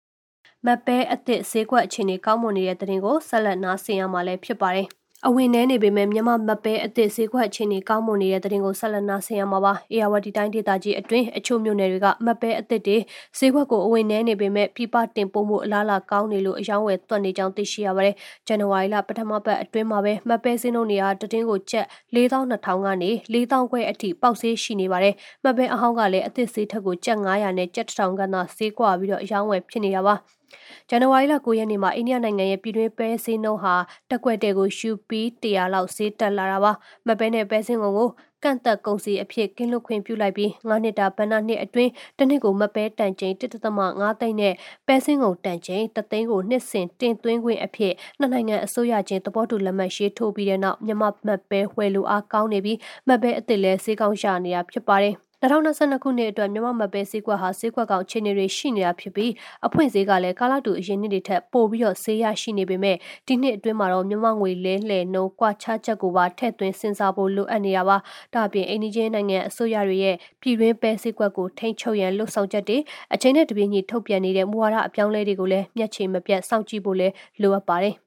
။မပဲအသစ်ဈေးကွက်အခြေအနေကောင်းမွန်နေတဲ့တဲ့ရင်ကိုဆက်လက်နားဆင်ရမှာလည်းဖြစ်ပါတယ်။ အဝင်နှဲနေပေမဲ့မြန်မာမပဲအသစ်ဈေးကွက်အခြေအနေကောင်းမွန်နေတဲ့တဲ့တင်ကိုဆက်လက်နာဆင်ရမှာပါ။အေယာဝတီတိုင်းဒေသကြီးအတွင်းအချို့မြို့နယ်တွေကမပဲအသစ်တွေဈေးကွက်ကိုအဝင်နှဲနေပေမဲ့ပြပတင်ပို့မှုအလားအလာကောင်းနေလို့အယောင်းဝယ်သွက်နေကြောင်းသိရှိရပါတယ်။ဇန်နဝါရီလပထမပတ်အတွင်းမှာပဲမပဲစင်းတို့နေရာတတင်ကိုကျပ်4200ကနေ4000ခွဲအထိပေါက်ဈေးရှိနေပါတယ်။မပဲအဟောင်းကလည်းအသစ်ဈေးထက်ကိုကျပ်900နဲ့ကျပ်1000ခန့်သာဈေးကွာပြီးတော့အယောင်းဝယ်ဖြစ်နေတာပါ။ ဇန်နဝါရီလ9ရက်နေ့မှာအိန္ဒိယနိုင်ငံရဲ့ပြည်တွင်းပဲစင်းနှုန်းဟာတက်ကွက်တဲ့ကိုယူပီ100လောက်ဈေးတက်လာတာပါမပဲနဲ့ပဲစင်းကုန်ကိုကန့်သက်ကုန်စည်အဖြစ်ကင်းလွတ်ခွင့်ပြုလိုက်ပြီး9နှစ်တာဗဏ္ဍနှစ်အတွင်းတစ်နှစ်ကိုမပဲတန်ချိန်1.5သိန်းနဲ့ပဲစင်းကုန်တန်ချိန်3သိန်းကိုနှစ်စဉ်တင်သွင်းခွင့်အဖြစ်နှစ်နိုင်ငံအစိုးရချင်းသဘောတူလက်မှတ်ရေးထိုးပြီးတဲ့နောက်မြန်မာမပဲဝယ်လိုအားကောင်းနေပြီးမပဲအစ်စ်လဲဈေးကောင်းရနေတာဖြစ်ပါတယ် 2022ခုနှစ်အတွက်မြန်မာမပဲဈေးကွက်ဟာဈေးကွက်ကောင်အခြေအနေတွေရှိနေတာဖြစ်ပြီးအဖွင့်ဈေးကလည်းကာလတူအရင်နှစ်တွေထက်ပိုပြီးတော့ဈေးရရှိနေပေမဲ့ဒီနှစ်အတွင်းမှာတော့မြန်မာငွေလဲလှယ်နှုန်းကွာခြားချက်ကိုပါထည့်သွင်းစဉ်းစားဖို့လိုအပ်နေတာပါ။ဒါ့အပြင်အိန္ဒိယနိုင်ငံအစိုးရတွေရဲ့ပြည်တွင်းပဲဈေးကွက်ကိုထိန်းချုပ်ရန်လှုံ့ဆော်ချက်တွေအချိန်နဲ့တပြေးညီထုတ်ပြန်နေတဲ့မူဝါဒအပြောင်းလဲတွေကိုလည်းမျက်ခြေမပြတ်စောင့်ကြည့်ဖို့လည်းလိုအပ်ပါတယ်။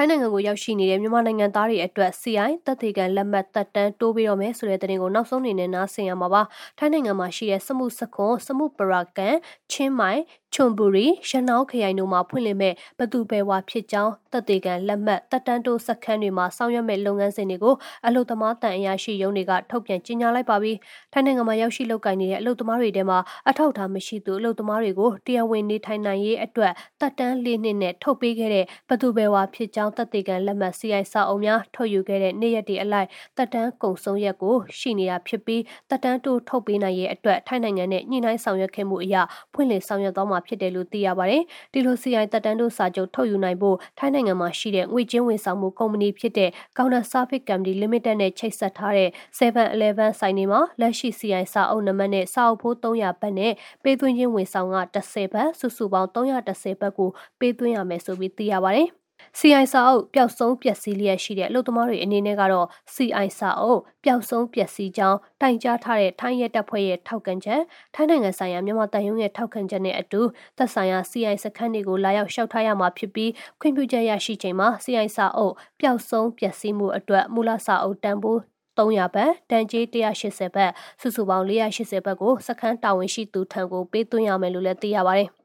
ထိုင်းနိုင်ငံကိုရောက်ရှိနေတဲ့မြန်မာနိုင်ငံသားတွေအတွက် CI တပ်သေးကန်လက်မှတ်တက်တန်းတိုးပြီးတော့မယ်ဆိုတဲ့သတင်းကိုနောက်ဆုံးအနေနဲ့နားဆင်ရမှာပါထိုင်းနိုင်ငံမှာရှိတဲ့စမှုစခွန်စမှုပရာကန်ချင်းမိုင်ချွန်ဘူရီရနောင်းခရိုင်တို့မှာဖွင့်လှစ်မဲ့ဘသူပဲဝါဖြစ်ကြောင်းတပ်သေးကန်လက်မှတ်တက်တန်းတိုးစခန်းတွေမှာဆောင်ရွက်မဲ့လုပ်ငန်းစဉ်တွေကိုအလုသမားတန်အရာရှိရုံးတွေကထုတ်ပြန်ကြေညာလိုက်ပါပြီထိုင်းနိုင်ငံမှာရောက်ရှိလုပ်ကိုင်နေတဲ့အလုသမားတွေထဲမှာအထောက်အထားမရှိသူအလုသမားတွေကိုတရားဝင်နေထိုင်နိုင်ရေးအတွက်တက်တန်းလေးနှစ်နဲ့ထုတ်ပေးခဲ့တဲ့ဘသူပဲဝါဖြစ်ကြောင်းတပ်သေးကန်လက်မှတ် CI စာအုပ်များထုတ်ယူခဲ့တဲ့နေ့ရက်တွေအလိုက်တက်တန်းကုံဆုံးရက်ကိုရှိနေတာဖြစ်ပြီးတက်တန်းတိုးထုတ်ပေးနိုင်ရဲ့အတွက်ထိုင်းနိုင်ငံနဲ့ညှိနှိုင်းဆောင်ရွက်ခဲ့မှုအရဖွင့်လှစ်ဆောင်ရွက်သွားမှာဖြစ်တယ်လို့သိရပါတယ်။ဒီလို CI တက်တန်းတိုးစာချုပ်ထုတ်ယူနိုင်ဖို့ထိုင်းနိုင်ငံမှာရှိတဲ့ငွေချင်းဝန်ဆောင်မှုကုမ္ပဏီဖြစ်တဲ့ Counter Service Company Limited နဲ့ချိတ်ဆက်ထားတဲ့ 7-Eleven ဆိုင်တွေမှာလက်ရှိ CI စာအုပ်နံပါတ်နဲ့စာအုပ်ဖိုး300ဘတ်နဲ့ပေးသွင်းခြင်းဝန်ဆောင်က10ဘတ်စုစုပေါင်း310ဘတ်ကိုပေးသွင်းရမယ်ဆိုပြီးသိရပါတယ်။ CI စာအုပ်ပျောက်ဆုံးပျက်စီးလျက်ရှိတဲ့အလုပ်သမားတွေအနေနဲ့ကတော့ CI စာအုပ်ပျောက်ဆုံးပျက်စီးကြောင်းတိုင်ကြားထားတဲ့ထိုင်းရဲတပ်ဖွဲ့ရဲ့ထောက်ခံချက်ထိုင်းနိုင်ငံဆိုင်ရာမြန်မာတန်ယုံရဲ့ထောက်ခံချက်နဲ့အတူသက်ဆိုင်ရာ CI စခန်းတွေကိုလာရောက်လျှောက်ထားရမှာဖြစ်ပြီးခွင့်ပြုချက်ရရှိချိန်မှာ CI စာအုပ်ပျောက်ဆုံးပျက်စီးမှုအတွက်မူလစာအုပ်တန်ဖိုး300ဘတ်တန်ကြေး180ဘတ်စုစုပေါင်း480ဘတ်ကိုစခန်းတာဝန်ရှိသူထံကိုပေးသွင်းရမယ်လို့လည်းသိရပါတယ်။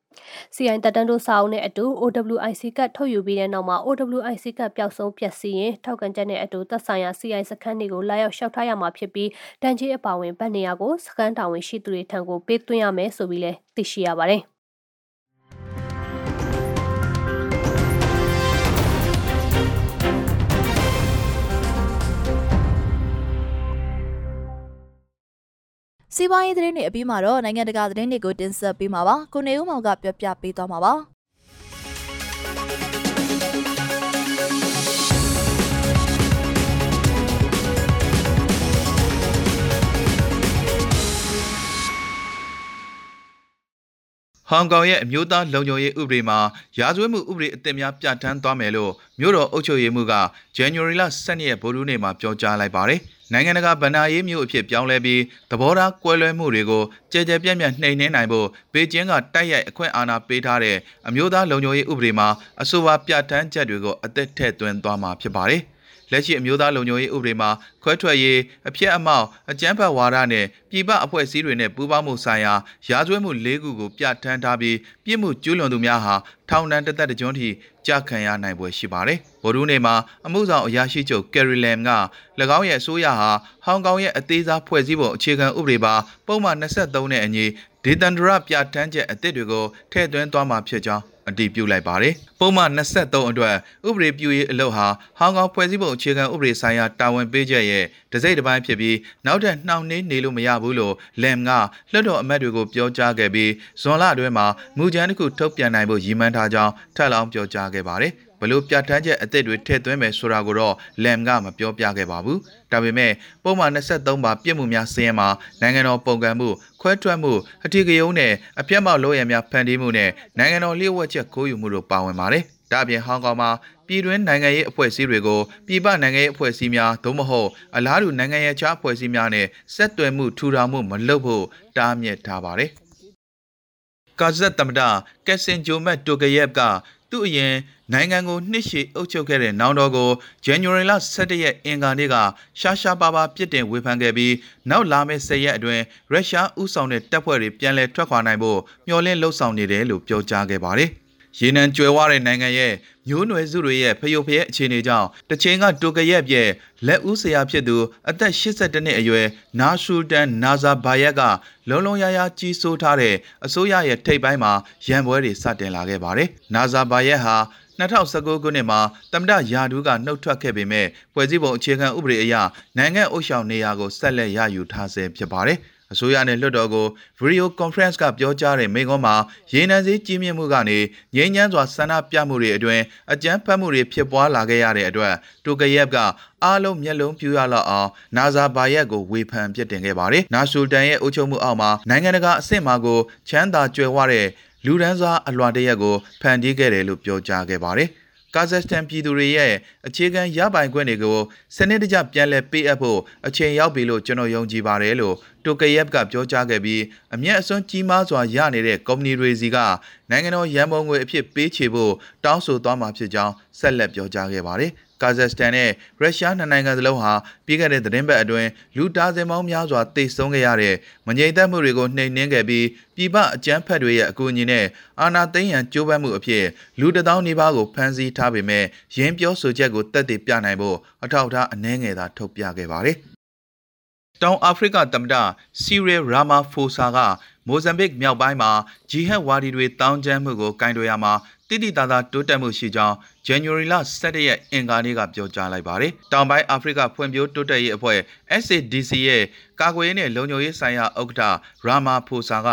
CI တက်တန်းတို့စာအုပ်နဲ့အတူ OWIC ကတ်ထုတ်ယူပြီးတဲ့နောက်မှာ OWIC ကတ်ပျောက်ဆုံးပျက်စီးရင်ထောက်ကန်ချက်နဲ့အတူသက်ဆိုင်ရာ CI စခန်းတွေကိုလာရောက်လျှောက်ထားရမှာဖြစ်ပြီးတန်ကြီးအပါဝင်ဗတ်နေရာကိုစခန်းတာဝန်ရှိသူတွေထံကိုပေးသွင်းရမယ်ဆိုပြီးလည်းသိရှိရပါတယ် စီးပွားရေးသတင်းတွေအပြီးမှာတော့နိုင်ငံတကာသတင်းတွေကိုတင်ဆက်ပေးမှာပါကိုနေဦးမောင်ကပြောပြပေးသွားမှာပါ ဟောင်ကောင်ရဲ့အမျိုးသားလုံခြုံရေးဥပဒေမှာရာဇဝတ်မှုဥပဒေအသစ်များပြဋ္ဌာန်းသွားမယ်လို့မြို့တော်အုပ်ချုပ်ရေးမှူးက January လ12ရက်ဗိုလ်ထူးနေ့မှာပြောကြားလိုက်ပါတယ်။နိုင်ငံတကာဗဏ္ဍာရေးမျိုးအဖြစ်ပြောင်းလဲပြီးသဘောထားကွဲလွဲမှုတွေကိုကြဲကြဲပြန့်ပြန့်နှိမ်နင်းနိုင်ဖို့ပေကျင်းကတိုက်ရိုက်အခွင့်အာဏာပေးထားတဲ့အမျိုးသားလုံခြုံရေးဥပဒေမှာအဆိုပါပြဋ္ဌာန်းချက်တွေကိုအသက်ထည့်သွင်းသွားမှာဖြစ်ပါတယ်။ လက်ရှိအမျိုးသားလုံခြုံရေးဥပဒေမှာခွဲထွက်ရေးအပြက်အမောက်အကြမ်းဖက်ဝါဒနဲ့ပြည်ပအဖွဲ့အစည်းတွေနဲ့ပူးပေါင်းမှုဆိုင်ရာရာဇဝတ်မှု၄ခုကိုပြဋ္ဌာန်းထားပြီးပြစ်မှုကျူးလွန်သူများဟာထောင်ဒဏ်တစ်သက်တစ်ကျွန်းထိကြာခံရနိုင်ပွဲရှိပါတယ်။ဗိုလ်ရူးနေမှာအမှုဆောင်အရာရှိချုပ်ကယ်ရီလမ်က၎င်းရဲ့အစိုးရဟာဟောင်ကောင်ရဲ့အသေးစားဖွဲ့စည်းပုံအခြေခံဥပဒေပါပုံမှန်23နဲ့အညီဒေသန္တရပြဋ္ဌာန်းချက်အသစ်တွေကိုထည့်သွင်းသွားမှာဖြစ်ကြောင်း အတည်ပြုလိုက်ပါတယ်။ပုံမှန်23အတွက်ဥပဒေပြုရေးအလုပ်ဟာဟောင်ကောင်ဖွဲ့စည်းပုံအခြေခံဥပဒေဆိုင်ရာတာဝန်ပေးချက်ရဲ့တစိမ့်တစ်ပိုင်းဖြစ်ပြီးနောက်ထပ်နှောင့်နှေးနေလို့မရဘူးလို့လမ်ကလွှတ်တော်အမတ်တွေကိုပြောကြားခဲ့ပြီးဇွန်လအတွင်းမှာမူကြမ်းတစ်ခုထုတ်ပြန်နိုင်ဖို့ရည်မှန်းထားကြောင်းထပ်လောင်းပြောကြားခဲ့ပါတယ်။ ဘလို့ပြဋ္ဌာန်းချက်အသစ်တွေထည့်သွင်းမယ်ဆိုတာကိုတော့လမ်ကမပြောပြခဲ့ပါဘူး။ဒါပေမဲ့ပုံမှန်23ပါပြစ်မှုများစင်းရမှာနိုင်ငံတော်ပုံကံမှုခွဲထွက်မှုအထီးကယုံနဲ့အပြတ်မောက်လို့ရများဖန်တီးမှုနဲ့နိုင်ငံတော်လျှို့ဝှက်ချက်ခိုးယူမှုတို့ပါဝင်ပါတယ်။ဒါပြင်ဟောင်ကောင်မှာပြည်တွင်းနိုင်ငံရေးအဖွဲ့အစည်းတွေကိုပြည်ပနိုင်ငံရေးအဖွဲ့အစည်းများသို့မဟုတ်အလားတူနိုင်ငံရေးခြားအဖွဲ့အစည်းများနဲ့ဆက်သွယ်မှုထူထောင်မှုမလုပ်ဖို့တားမြစ်ထားပါတယ်။ကာဇက်တမဒကက်ဆင်ဂျိုမတ်တိုကယက်ကသူ့အရင် နိုင်ငံကိုနှစ်ရှည်အုပ်ချုပ်ခဲ့တဲ့နောင်တော်ကို January လ17ရက်အင်္ဂါနေ့ကရှာရှာပါပါပြစ်တင်ဝေဖန်ခဲ့ပြီးနောက်လာမယ့်10ရက်အတွင်းရုရှားဥဆောင်တဲ့တပ်ဖွဲ့တွေပြန်လည်ထွက်ခွာနိုင်ဖို့မျှော်လင့်လှုပ်ဆောင်နေတယ်လို့ပြောကြားခဲ့ပါတယ်။ရေနံကြွယ်ဝတဲ့နိုင်ငံရဲ့မျိုးနွယ်စုတွေရဲ့ဖျို့ဖျဲအခြေအနေကြောင့်တချိန်ကတိုကရက်ပြဲလက်ဦးဆရာဖြစ်သူအသက်82နှစ်အရွယ်နာရှူတန်နာဇာဘာယက်ကလုံလုံရရကြီးစိုးထားတဲ့အစိုးရရဲ့ထိပ်ပိုင်းမှာရန်ပွဲတွေစတင်လာခဲ့ပါတယ်။နာဇာဘာယက်ဟာ 2019ခုနှစ်မှာတမဒယာဒူးကနှုတ်ထွက်ခဲ့ပေမဲ့ဖွဲ့စည်းပုံအခြေခံဥပဒေအရနိုင်ငံအုပ်ချုပ်နေရာကိုဆက်လက်ရယူထားဆဲဖြစ်ပါတယ်။အစိုးရနဲ့လွှတ်တော်ကို video conference ကပြောကြားတဲ့မိန့်ခွန်းမှာရေနံစည်းကြီးမြင့်မှုကနေငြိမ်းချမ်းစွာဆန္ဒပြမှုတွေအတွင်းအကြမ်းဖက်မှုတွေဖြစ်ပွားလာခဲ့ရတဲ့အတွက်တိုကယက်ကအားလုံးမျက်လုံးပြူရလောက်အောင်နာဇာဘာယက်ကိုဝေဖန်ပြစ်တင်ခဲ့ပါတယ်။နာဆူတန်ရဲ့အုပ်ချုပ်မှုအောက်မှာနိုင်ငံတကာအဆင့်မှာကိုချမ်းသာကြွယ်ဝတဲ့ လူဒန်းစားအလွှာတရက်ကိုဖန်တီးခဲ့တယ်လို့ပြောကြားခဲ့ပါတယ်။ကာဇက်စတန်ပြည်သူတွေရဲ့အခြေခံရပိုင်ခွင့်တွေကိုစနစ်တကျပြန်လည်ပေးအပ်ဖို့အချိန်ရောက်ပြီလို့ကျွန်တော်ယုံကြည်ပါတယ်လို့တိုကယက်ကပြောကြားခဲ့ပြီးအမျက်အစွန်းကြီးမားစွာရနေတဲ့ကုမ္ပဏီတွေစီကနိုင်ငံတော်ရန်ပုံငွေအဖြစ်ပေးချေဖို့တောင်းဆိုသွားမှာဖြစ်ကြောင်းဆက်လက်ပြောကြားခဲ့ပါတယ်။ ကာဇက်စတန်နဲ့ရုရှားနှစ်နိုင်ငံစလုံးဟာပြီးခဲ့တဲ့သတင်းပတ်အတွင်းလူတာစင်ပေါင်းများစွာတိတ်ဆုံးခဲ့ရတဲ့မငြိမ်သက်မှုတွေကိုနှိမ်နင်းခဲ့ပြီးပြည်ပအကြမ်းဖက်တွေရဲ့အကူအညီနဲ့အာဏာသိမ်းရန်ကြိုးပမ်းမှုအဖြစ်လူတထောင်နီးပါးကိုဖမ်းဆီးထားပေမဲ့ရင်းပြောဆိုချက်ကိုတက်တည်ပြနိုင်ဖို့အထောက်အထားအနှဲငယ်သာထုတ်ပြခဲ့ပါတယ်။တောင်အာဖရိကသမ္မတစီရီရာမာဖိုဆာကမိုဇမ်ဘစ်မြောက်ပိုင်းမှာဂျီဟက်ဝါဒီတွေတောင်းကျမ်းမှုကိုကင်တွယ်ရမှာ တိတိတသားတိုးတက်မှုရှိကြောင်း January လ17ရက်အင်္ဂါနေ့ကပြောကြားလိုက်ပါတယ်။တောင်ပိုင်းအာဖရိကဖွံ့ဖြိုးတိုးတက်ရေးအဖွဲ့ SADC ရဲ့ကာကွယ်ရေးနဲ့လုံခြုံရေးဆိုင်ရာဥက္ကဋ္ဌရာမာဖိုဆာက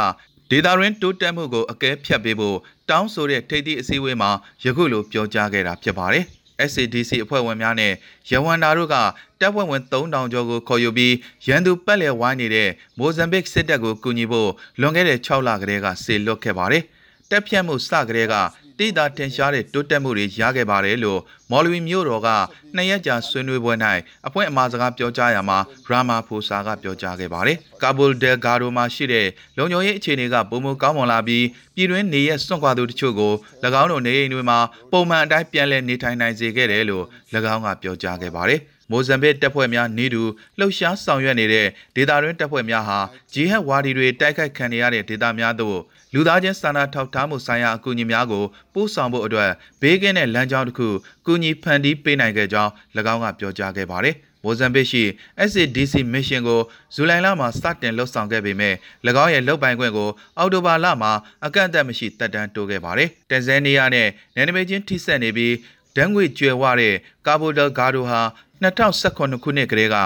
ဒေတာရင်းတိုးတက်မှုကိုအကဲဖြတ်ပေးဖို့တောင်းဆိုတဲ့ထိပ်သီးအစည်းအဝေးမှာယခုလိုပြောကြားခဲ့တာဖြစ်ပါတယ်။ SADC အဖွဲ့ဝင်များနဲ့ရဝန္တာတို့ကတပ်ဖွဲ့ဝင်3000ကျော်ကိုခေါ်ယူပြီးရန်သူပတ်လည်ဝိုင်းနေတဲ့မိုဇမ်ဘစ်စစ်တပ်ကိုကူညီဖို့လွန်ခဲ့တဲ့6လကတည်းကစေလွတ်ခဲ့ပါတယ်။တပ်ဖြတ်မှုစကတည်းက တိတာတင်ရှားတဲ့တိုးတက်မှုတွေရခဲ့ပါတယ်လို့မော်လဝီမျိုးတော်ကနှစ်ရက်ကြာဆွေးနွေးပွဲ၌အဖွင့်အမှာစကားပြောကြားရမှာရာမာဖိုဆာကပြောကြားခဲ့ပါတယ်။ကာဘူလ်ဒယ်ဂါဒိုမှာရှိတဲ့လုံခြုံရေးအခြေအနေကပုံမကောင်းမွန်လာပြီးပြည်တွင်းနေရစွန့်ခွာသူတချို့ကို၎င်းတို့နေအိမ်တွေမှာပုံမှန်အတိုင်းပြန်လည်နေထိုင်နိုင်စေခဲ့တယ်လို့၎င်းကပြောကြားခဲ့ပါတယ်။မိုဇမ်ဘစ်တပ်ဖွဲ့များနေတူလှုပ်ရှားဆောင်ရွက်နေတဲ့ဒေသတွင်းတပ်ဖွဲ့များဟာဂျီဟက်ဝါဒီတွေတိုက်ခိုက်ခံရတဲ့ဒေသများသို့ လူသားချင်းစာနာထောက်ထားမှုဆိုင်ရာအကူအညီများကိုပို့ဆောင်ဖို့အတွက်ဘေးကင်းတဲ့လမ်းကြောင်းတစ်ခုကူညီဖန်တီးပေးနိုင်ခဲ့ကြောင်း၎င်းကပြောကြားခဲ့ပါတယ်။မိုဇမ်ဘစ်ရှိ SADC mission ကိုဇူလိုင်လမှာစတင်လှုပ်ဆောင်ခဲ့ပေမဲ့၎င်းရဲ့လုပ်ပိုင်ခွင့်ကိုအောက်တိုဘာလမှာအကန့်အသတ်မရှိတက်တန်းတိုးခဲ့ပါတယ်။တန်ဇန်နီးယားနဲ့နယ်နိမိတ်ချင်းထိစပ်နေပြီးဒန်းငွေကျွယ်ဝတဲ့ကာဘိုဒယ်ဂါဒိုဟာ 2019ခုနှစ်ကတည်းက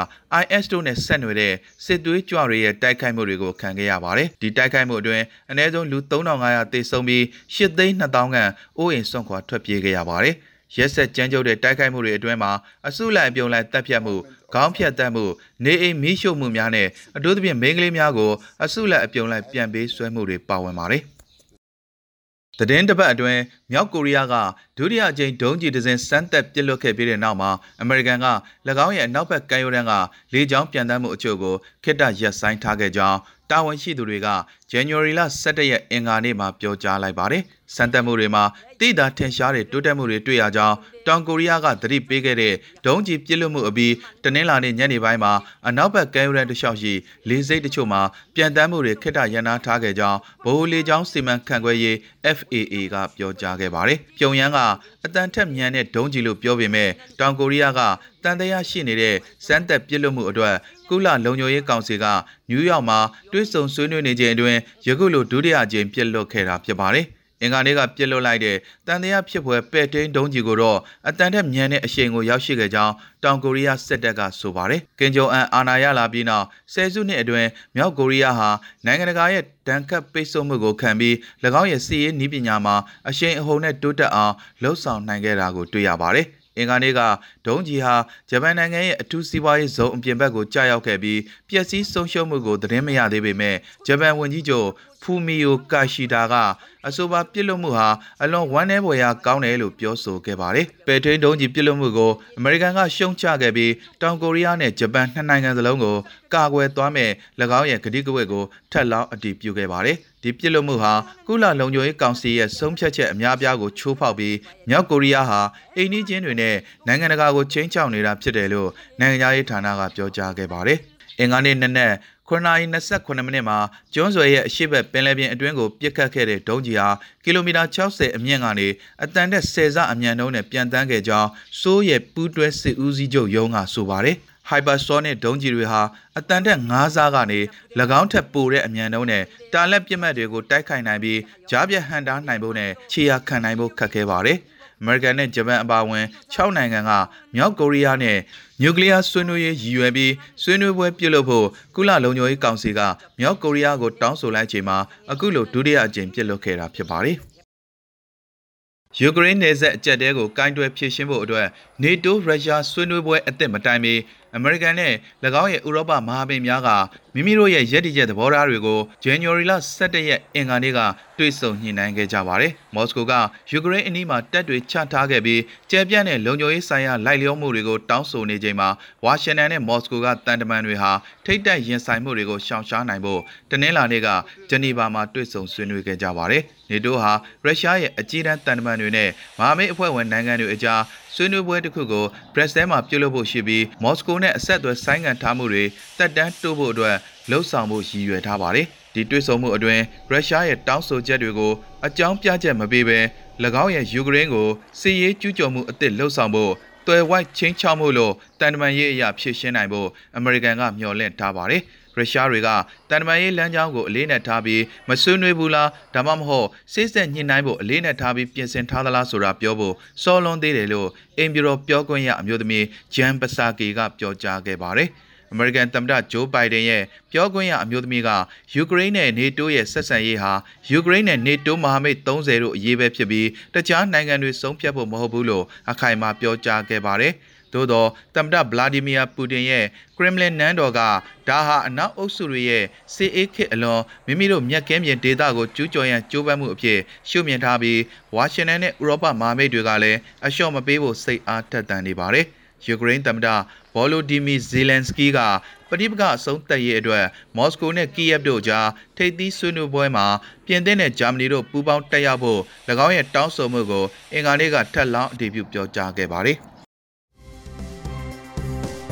IS တို့နဲ့ဆက်နွယ်တဲ့စစ်သွေးကြွတွေရဲ့တိုက်ခိုက်မှုတွေကိုခံခဲ့ရပါတယ်။ဒီတိုက်ခိုက်မှုအတွင်းအနည်းဆုံးလူ3500သေဆုံးပြီး8သိန်း2000ခန့်အိုးအိမ်စွန့်ခွာထွက်ပြေးခဲ့ရပါတယ်။ရက်ဆက်ကြမ်းကြုတ်တဲ့တိုက်ခိုက်မှုတွေအတွင်းမှာအစုလိုက်အပြုံလိုက်တပ်ဖြတ်မှုခေါင်းဖြတ်တတ်မှုနေအိမ်မီးရှို့မှုများနဲ့အထူးသဖြင့်မိန်းကလေးများကိုအစုလိုက်အပြုံလိုက်ပြန်ပေးဆွဲမှုတွေပါဝင်ပါတယ်။သတင်းတစ်ပတ်အတွင်းမြောက်ကိုရီးယားကဒုတိယအကြိမ်ဒုံးကျည်တစ်စင်းစမ်းသပ်ပစ်လွတ်ခဲ့ပြီးတဲ့နောက်မှာအမေရိကန်က၎င်းရဲ့အနောက်ဘက်ကမ်းရိုးတန်းကလေကြောင်းပြန်တမ်းမှုအချို့ကိုခေတ္တရပ်ဆိုင်းထားခဲ့ကြောင်းတာဝန်ရှိသူတွေက January လ17ရက်အင်္ဂါနေ့မှာပြောကြားလိုက်ပါတယ်။စံတက်မှုတွေမှာတိတာထင်ရှားတဲ့တိုးတက်မှုတွေတွေ့ရကြောင်းတောင်ကိုရီးယားကသတိပေးခဲ့တဲ့ဒုံးကျည်ပစ်လွတ်မှုအပြီးတနင်္လာနေ့ညနေပိုင်းမှာအနောက်ဘက်ကမ်းရိုးတန်းတစ်လျှောက်ရှိလေဆိပ်တချို့မှာပြန်တမ်းမှုတွေခေတ္တရန်နာထားခဲ့ကြောင်းဗဟိုလေကြောင်းစီမံခန့်ခွဲရေး FAA ကပြောကြားခဲ့ပါတယ်။ပြုံယမ်းကအတန်ထက်မြန်တဲ့ဒုံးကျည်လို့ပြောပေမဲ့တောင်ကိုရီးယားကတန်တရားရှိနေတဲ့စမ်းသက်ပစ်လွတ်မှုအတွက်ကုလလုံခြုံရေးကောင်စီကနယူးယောက်မှာတွဲဆုံဆွေးနွေးနေချိန်အတွင်းယခုလိုဒုတိယကြိမ်ပြစ်လွတ်ခဲ့တာဖြစ်ပါတယ်။ အင်္ဂါနေ့ကပြစ်လွတ်လိုက်တဲ့တန်တရားဖြစ်ပွဲပဲ့တိန်ဒုံးကြီးကိုတော့အတန်ထက်မြန်တဲ့အရှိန်ကိုရောက်ရှိခဲ့ကြောင်းတောင်ကိုရီးယားစစ်တပ်ကဆိုပါတယ်။ကင်ဂျုံအန်အာဏာရလာပြီးနောက်ဆယ်စုနှစ်အတွင်းမြောက်ကိုရီးယားဟာနိုင်ငံတကာရဲ့ဒဏ်ခတ်ပိတ်ဆို့မှုကိုခံပြီး၎င်းရဲ့စီးရေးနည်းပညာမှာအရှိန်အဟုန်နဲ့တိုးတက်အောင်လှုပ်ဆောင်နိုင်ခဲ့တာကိုတွေ့ရပါတယ်။အင်္ဂါနေ့ကဒုံးကြီးဟာဂျပန်နိုင်ငံရဲ့အထူးစီးပွားရေးဇုံအပြင်ဘက်ကိုကြာရောက်ခဲ့ပြီးပျက်စီးဆုံးရှုံးမှုကိုသတင်းမရသေးပေမဲ့ဂျပန်ဝန်ကြီးချုပ် ဖူမီယိုကာရှီတာကအဆိုပါပြစ်လွတ်မှုဟာအလွန်ဝမ်းနည်းဖွယ်ရာကောင်းတယ်လို့ပြောဆိုခဲ့ပါတယ်။ပဲထိန်ဒုံးကြီးပြစ်လွတ်မှုကိုအမေရိကန်ကရှုံချခဲ့ပြီးတောင်ကိုရီးယားနဲ့ဂျပန်နှစ်နိုင်ငံစလုံးကိုကာကွယ်သွားမယ်၎င်းရဲ့ကတိကဝတ်ကိုထပ်လောင်းအတည်ပြုခဲ့ပါတယ်။ဒီပြစ်လွတ်မှုဟာကုလလုံခြုံရေးကောင်စီရဲ့ဆုံးဖြတ်ချက်အများပြားကိုချိုးဖောက်ပြီးမြောက်ကိုရီးယားဟာအိန္ဒိချင်းတွေနဲ့နိုင်ငံတကာကိုချင်းချောက်နေတာဖြစ်တယ်လို့နိုင်ငံရေးဌာနကပြောကြားခဲ့ပါတယ်။အင်္ဂါနေ့နက်နက် 9:28မိနစ်မှာကျွန်းဆွယ်ရဲ့အရှိတ်ပင်လယ်ပြင်အတွင်းကိုပြစ်ခတ်ခဲ့တဲ့ဒုံးကြီးဟာကီလိုမီတာ60အမြင့်ကနေအတန်တဲ့10ဆအမြန်နှုန်းနဲ့ပြန်တန်းခဲ့ကြောင်းစိုးရဲ့ပူးတွဲစစ်ဦးစီးချုပ်ရုံးကဆိုပါတယ်။ hypersonic ဒုံးကျည်တွေဟာအတန်တက်9ဆကနေ၎င်းထက်ပိုတဲ့အမြန်နှုန်းနဲ့တာလက်ပြစ်မှတ်တွေကိုတိုက်ခိုက်နိုင်ပြီးကြားပြတ်ဟန်တားနိုင်ဖို့နဲ့ခြေရာခံနိုင်ဖို့ခက်ခဲပါတယ်။ အမေရိကန်နဲ့ဂျပန်အပါအဝင်6နိုင်ငံကမြောက်ကိုရီးယားနဲ့နျူကလ িয়ার ဆွေးနွေးရေးရည်ရွယ်ပြီးဆွေးနွေးပွဲပြုလုပ်ဖို့ကုလလုံခြုံရေးကောင်စီကမြောက်ကိုရီးယားကိုတောင်းဆိုလိုက်ချိန်မှာအခုလိုဒုတိယအကြိမ်ပြုလုပ်ခဲ့တာဖြစ်ပါတယ်။ယူကရိန်းနယ်စပ်အကြက်တဲကိုကင်တွယ်ဖြည့်ရှင်းဖို့အတွက် NATO ရုရှားဆွေးနွေးပွဲအသစ်မတိုင်မီအမေရိကန်နဲ့၎င်းရဲ့ဥရောပမဟာမိတ်များက မိမိတို့ရဲ့ရည်တည်ချက်သဘောထားတွေကို January လ17ရက်အင်္ဂါနေ့ကတွေ့ဆုံညှိနှိုင်းခဲ့ကြပါတယ်။မော်စကိုကယူကရိန်းအနီးမှာတပ်တွေချထားခဲ့ပြီးကျယ်ပြန့်တဲ့လုံခြုံရေးဆိုင်ရာလိုက်လျောမှုတွေကိုတောင်းဆိုနေချိန်မှာဝါရှင်တန်နဲ့မော်စကိုကတန်တမန်တွေဟာထိတ်တက်ရင်ဆိုင်မှုတွေကိုရှောင်ရှားနိုင်ဖို့တနင်္လာနေ့ကဂျနီဗာမှာတွေ့ဆုံဆွေးနွေးခဲ့ကြပါတယ်။နေတိုးဟာရုရှားရဲ့အကြီးတန်းတန်တမန်တွေနဲ့မဟာမိတ်အဖွဲ့ဝင်နိုင်ငံတွေအကြားဆွေးနွေးပွဲတစ်ခုကိုဘရက်ဆဲမှာပြုလုပ်ဖို့ရှိပြီးမော်စကိုနဲ့အဆက်အသွယ်ဆိုင်းငံ့ထားမှုတွေတက်တန်းတိုးဖို့အတွက်လှုံ့ဆော်မှုရည်ရွယ်ထားပါတယ်။ဒီတွေ့ဆုံမှုအတွင်းရုရှားရဲ့တောင်းဆိုချက်တွေကိုအကြောင်းပြချက်မပေးဘဲ၎င်းရဲ့ယူကရိန်းကိုစစ်ရေးကျူးကျော်မှုအသစ်လှုံ့ဆော်ဖို့တွယ်ဝိုက်ချင်းချောက်မှုလို့တန်တမန်ရေးအရာဖြည့်ရှင်းနိုင်ဖို့အမေရိကန်ကမျှော်လင့်ထားပါတယ်။ရုရှားတွေကတန်တမာရေးလမ်းကြောင်းကိုအလေးနဲ့ထားပြီးမဆွေးနွေးဘူးလားဒါမှမဟုတ်စိတ်ဆက်ညှိနှိုင်းဖို့အလေးနဲ့ထားပြီးပြင်ဆင်ထားသလားဆိုတာပြောဖို့စောလွန်သေးတယ်လို့အင်ဘီရိုပြောခွင့်ရအမျိုးသမီးဂျန်ပစာကီကပြောကြားခဲ့ပါတယ် အမေရိကန်သမ္မတဂျိုးဘိုင်ဒန်ရဲ့ပြောခွင့်ရအမျိုးသမီးကယူကရိန်းနဲ့နေတိုးရဲ့ဆက်ဆံရေးဟာယူကရိန်းနဲ့နေတိုးမဟာမိတ်30တို့အရေးပဲဖြစ်ပြီးတခြားနိုင်ငံတွေဆုံးဖြတ်ဖို့မဟုတ်ဘူးလို့အခိုင်အမာပြောကြားခဲ့ပါတယ်။သို့သောသမ္မတဗလာဒီမီယာပူတင်ရဲ့ကရမ်လင်နန်းတော်ကဒါဟာအနောက်အုပ်စုတွေရဲ့စစ်အေးခေတ်အလွန်မိမိတို့မြက်ကင်းပြင်ဒေသကိုကျူးကျော်ရန်ကြိုးပမ်းမှုအဖြစ်ရှုမြင်ထားပြီးဝါရှင်တန်နဲ့ဥရောပမဟာမိတ်တွေကလည်းအလျှော့မပေးဖို့စိတ်အားထက်သန်နေပါတယ်။ ယူကရိန်းသမ္မတဗောလိုဒီမီဇီလန်စကီကပဋိပက္ခအဆုံးသတ်ရေးအတွက်မော်စကိုနဲ့ကီယက်တို့ကြားထိပ်သီးဆွေးနွေးပွဲမှာပြင်သစ်နဲ့ဂျာမနီတို့ပူးပေါင်းတက်ရောက်ဖို့၎င်းရဲ့တောင်းဆိုမှုကိုအင်္ဂါနေ့ကထပ်လောင်းအတည်ပြုပြောကြားခဲ့ပါတယ်။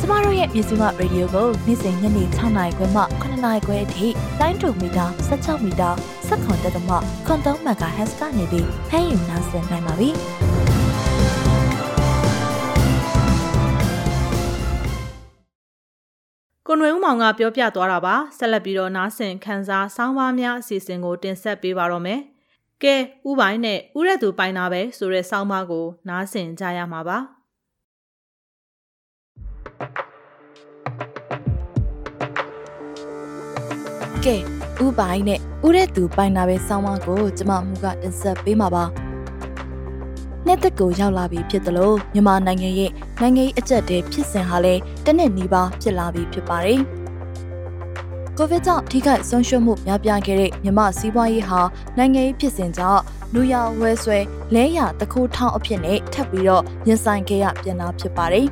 ကျမတို့ရဲ့မြစီမရေဒီယိုကိုနေ့စဉ်ညနေ6နာရီခွဲမှ9နာရီခွဲအထိ92မီတာ16မီတာ17တက်တမခွန်3 MHz ကနေပြီးဖမ်းယူနိုင်စင်နိုင်ပါပြီ။ ကွန်ဝဲဦးမောင်ကပြောပြသွားတာပါဆက်လက်ပြီးတော့နားဆင်ခန်းစားဆောင်းပါးများအစီအစဉ်ကိုတင်ဆက်ပေးပါတော့မယ်ကဲဥပိုင်းနဲ့ဥရက်သူပိုင်တာပဲဆိုတဲ့ဆောင်းပါးကိုနားဆင်ကြရမှာပါကဲဥပိုင်နဲ့ဥတဲ့သူပိုင်နာပဲဆောင်းပါးကိုကျမမူကတင်ဆက်ပေးမှာပါ နှစ်သက်ကိုရောက်လာပြီဖြစ်တယ်လို့မြန်မာနိုင်ငံရဲ့နိုင်ငံရေးအကြက်တဲဖြစ်စဉ်ဟာလည်းတနစ်နီးပါးဖြစ်လာပြီဖြစ်ပါတယ်ကိုဗစ်ကြောင့်ထိခိုက်ဆုံးရှုံးမှုများပြားခဲ့တဲ့မြမစီးပွားရေးဟာနိုင်ငံရေးဖြစ်စဉ်ကြောင့်လူရဝဲဆွဲလဲရတခိုးထောင်းအဖြစ်နဲ့ထပ်ပြီးတော့ရင်ဆိုင်ခဲ့ရပြန်လာဖြစ်ပါတယ်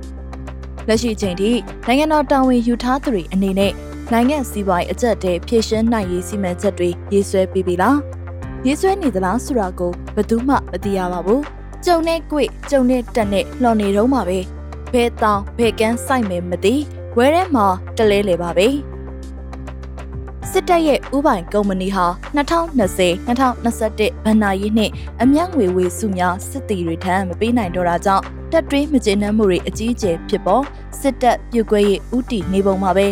။လက်ရှိချိန်ထိနိုင်ငံတော်တာဝန်ယူထားသူတွေအနေနဲ့နိုင်ငံစီးပွားရေးအကျက်တဲဖြည့်ရှင်းနိုင်ရေးစီမံချက်တွေရေးဆွဲပြီးပြီလား။ ရေးဆွဲနေသလားဆိုတာကိုဘယ်သူမှမသိရပါဘူး။ကြုံနဲ့ကြွေကြုံနဲ့တက်နဲ့လှော်နေတော့မှာပဲ။ဘဲတောင်ဘဲကန်းစိုက်မယ်မသိဝဲထဲမှာတလဲလေပါပဲ။စစ်တပ်ရဲ့ဥပိုင်ကုမ္ပဏီဟာ2020-2021ဘဏ္ဍာရေးနှစ်အမျက်ငွေဝေစုများစစ်တီတွေထံမပေးနိုင်တော့တာကြောင့်တက်တွင်းမကျေနပ်မှုတွေအကြီးအကျယ်ဖြစ်ပေါ်စစ်တပ်ပြုတ်ကွဲရေးဥတီနေပုံမှာပဲ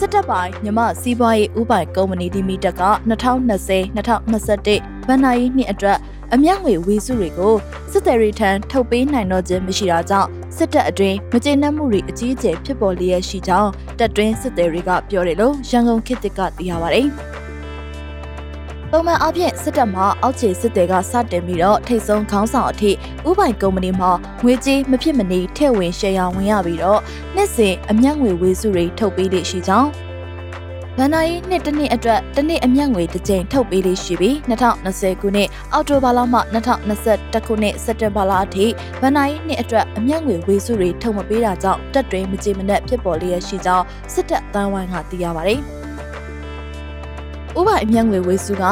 စစ်တပ်ပိုင်းမြမစီးပွားရေးဥပိုင်ကုမ္ပဏီဒီမီတက်က2020-2021ဘဏ္ဍာရေးနှစ်အတွက်အမျက်ငွေဝေစုတွေကိုစစ်သည်တွေထံထုတ်ပေးနိုင်တော့ခြင်းမရှိတာကြောင့်စစ်တပ်အတွင်းမကျေနပ်မှုတွေအကြီးအကျယ်ဖြစ်ပေါ်လျက်ရှိကြောင်းတပ်တွင်းစစ်သည်တွေကပြောတယ်လို့ရန်ကုန်ခေတ်ကသိရပါဗျ။ ပုံမှန်အပြင်စစ်တပ်မှအောက်ခြေစစ်သည်ကစတင်ပြီးတော့ထိတ်ဆုံးခေါင်းဆောင်အထိဥပိုင်ကုမ္ပဏီမှငွေကြေးမဖြစ်မနေထည့်ဝင်ရှယ်ယာဝင်ရပြီးတော့နှစ်စဉ်အမျက်ငွေဝေစုတွေထုတ်ပေးလေရှိကြောင်းဗန်နာယီနှစ်တစ်နှစ်အတွက်တစ်နှစ်အမျက်ငွေတစ်ကြိမ်ထုတ်ပေးလေးရှိပြီး2020ခုနှစ်အောက်တိုဘာလမှ2021ခုနှစ်စက်တင်ဘာလအထိဗန်နာယီနှစ်အတွက်အမျက်ငွေဝေစုတွေထုတ်မပေးတာကြောင့်တက်တွင်မကြေမနက်ဖြစ်ပေါ်လျက်ရှိကြောင်းစစ်တပ်တန်းဝိုင်းကသိရပါတယ်။ ဥပအမျက်ငွေဝေစုက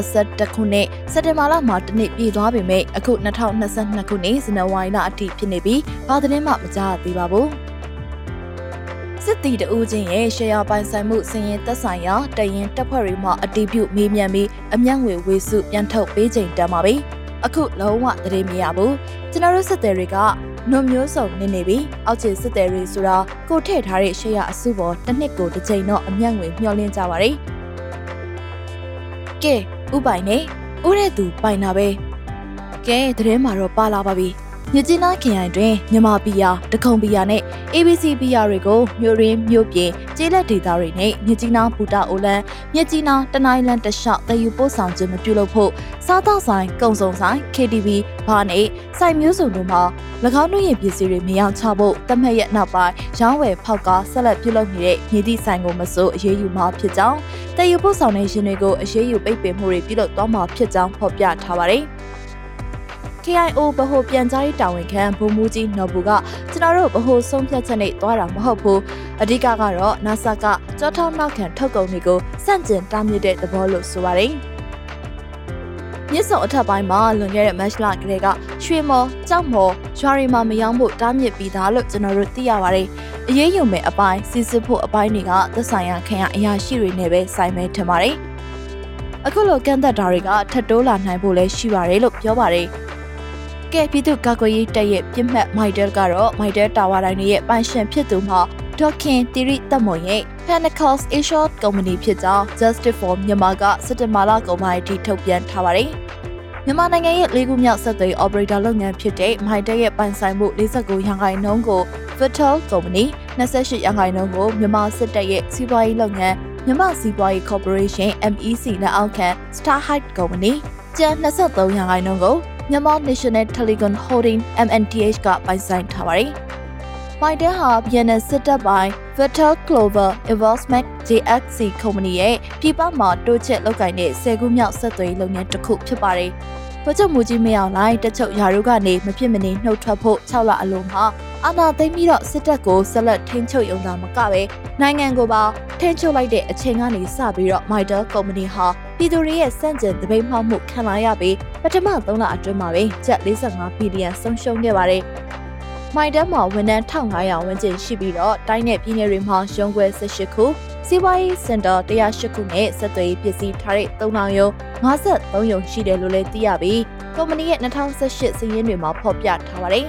2021ခုနှစ်စက်တင်ဘာလမှာတနစ်ပြည်သွားပေမဲ့အခု2022ခုနှစ်ဇန်နဝါရီလအထိဖြစ်နေပြီးဘာသတင်းမှမကြားသေးပါဘူး။စစ်တီတဦးချင်းရဲ့ရှယ်ယာပိုင်ဆိုင်မှုစည်ရင်သက်ဆိုင်ရာတရင်တပ်ဖွဲ့တွေမှအတီးပြုမေးမြန်းပြီးအမျက်ငွေဝေစုပြန်ထုတ်ပေးချိန်တန်ပါပြီအခုလုံးဝတရေမရဘူးကျွန်တော်တို့စစ်သည်တွေကနှုတ်မျိုးစုံနေနေပြီအောက်ခြေစစ်သည်တွေဆိုတာကိုထည့်ထားတဲ့ရှယ်ယာအစုပေါ်တစ်နှစ်ကိုတစ်ချိန်တော့အမျက်ငွေမျှော်လင့်ကြပါရယ် ကဲဥပိုင်နေဥတဲ့သူပိုင်တာပဲကဲတရင်မှာတော့ပါလာပါပြီ မြကျင်းနာခရိုင်တွင်မြန်မာပီယာတခုံပီယာနဲ့ ABC ပီယာတွေကိုမြို့ရင်းမြို့ပြင်ကျေးလက်ဒေသတွေနဲ့မြကျင်းနာပူတာအိုလန်မြကျင်းနာတနိုင်းလန်တလျှောက်တယူပို့ဆောင်ခြင်းမပြုလုပ်ဖို့စားသောက်ဆိုင်ကုံစုံဆိုင် KTV ဘာနဲ့စိုက်မျိုးစုံတို့မှာ၎င်းတို့ရဲ့ပစ္စည်းတွေမရောက်ချဖို့တမက်ရဲ့နောက်ပိုင်းရောင်းဝယ်ဖောက်ကားဆက်လက်ပြုလုပ်နေတဲ့မြေသည့်ဆိုင်ကိုမစိုးအရေးယူမှာဖြစ်ကြောင်းတယူပို့ဆောင်တဲ့ရှင်တွေကိုအရေးယူပိတ်ပင်မှုတွေပြုလုပ်သွားမှာဖြစ်ကြောင်းဖော်ပြထားပါတယ်။ KIO ဗဟိုပြန်ကြားရေးတာဝန်ခံဗိုလ်မှူးကြီးနော်ဘူကကျွန်တော်တို့ဗဟိုဆုံးဖြတ်ချက်နဲ့တွားတာမဟုတ်ဘူးအဓိကကတော့ NASA ကကြောထောက်နောက်ခံထုတ်ကုန်တွေကိုစန့်ကျင်တားမြစ်တဲ့သဘောလို့ဆိုပါတယ်မြစ်စုံအထက်ပိုင်းမှာလွန်ခဲ့တဲ့ match လကလေးကရွှေမော်ကြောက်မော်ရွာရီမှာမရောက်ဖို့တားမြစ်ပြီးသားလို့ကျွန်တော်တို့သိရပါတယ်။အရေးယူမဲ့အပိုင်းစစ်စစ်ဖို့အပိုင်းတွေကသက်ဆိုင်ရာခင်ရအရာရှိတွေနဲ့ပဲဆိုင်မဲထင်ပါတယ်။အခုလိုကန့်သက်တာတွေကထပ်တိုးလာနိုင်ဖို့လည်းရှိပါတယ်လို့ပြောပါတယ်။ ကဲပြည်သူ့ကာကွယ်ရေးတပ်ရဲ့ပြစ်မှတ်မိုက်တယ်ကတော့မိုက်တယ်တာဝါတိုင်းရဲ့ပိုင်ရှင်ဖြစ်သူမှာဒေါခင်တီရီတက်မွန်ရဲ့ Pentacles Asia Company ဖြစ်ကြောင်း Justice for Myanmar ကစက်တင်ဘာလကုန်ပိုင်းအထိထုတ်ပြန်ထားပါတယ်။မြန်မာနိုင်ငံရဲ့လေးခုမြောက်ဆက်သွယ် operator လုပ်ငန်းဖြစ်တဲ့ Mytel ရဲ့ပိုင်ဆိုင်မှု49ရာခိုင်နှုန်းကို Vital Company 28ရာခိုင်နှုန်းကိုမြန်မာစစ်တပ်ရဲ့စီးပွားရေးလုပ်ငန်းမြန်မာစီးပွားရေး Corporation MEC လက်အောက်ခံ Star Height Company ကျန်23ရာခိုင်နှုန်းကို မြန်မာ National Telecom Holding MNTH ကပိုင်ဆိုင်ထားပါတယ်။မိုင်တဲဟာ BNN စစ်တပ်ပိုင်း Vital Global Investment JXC Company ရဲ့ပြည်ပမှာတိုးချဲ့လုပ်ကိုင်တဲ့ဆယ်ခုမြောက်ဆက်သွယ်လုပ်ငန်းတစ်ခုဖြစ်ပါတယ်။ဗကြုံမူကြီးမရောက်လိုက်တချုပ်ယာရုကနေမဖြစ်မနေနှုတ်ထွက်ဖို့6လအလုံးမှာအာဏာသိမ်းပြီးတော့စစ်တပ်ကိုဆက်လက်ထိန်းချုပ်ရုံသာမကပဲနိုင်ငံကိုပါထိန်းချုပ်လိုက်တဲ့အချိန်ကနေစပြီးတော့ Mitel Company ဟာ ပြည်သူတွေရဲ့စန့်ကျင်တပိတ်မှောက်မှုခံလာရပြီးပထမ3လအတွင်းမှာပဲကျပ်45ဘီလီယံဆုံးရှုံးခဲ့ပါတယ်။မိုင်တန်းမှာဝန်ထမ်း1500ဝန်းကျင်ရှိပြီးတော့တိုင်းနယ်ပြည်နယ်တွေမှာရုံးခွဲ18ခုစီးပွားရေးစင်တာ108ခုနဲ့စက်သွေးပစ္စည်းထားတဲ့3000ရုံး53ရုံရှိတယ်လို့လည်းသိရပြီးကုမ္ပဏီရဲ့2018စီးရင်တွေမှာဖော်ပြထားပါတယ်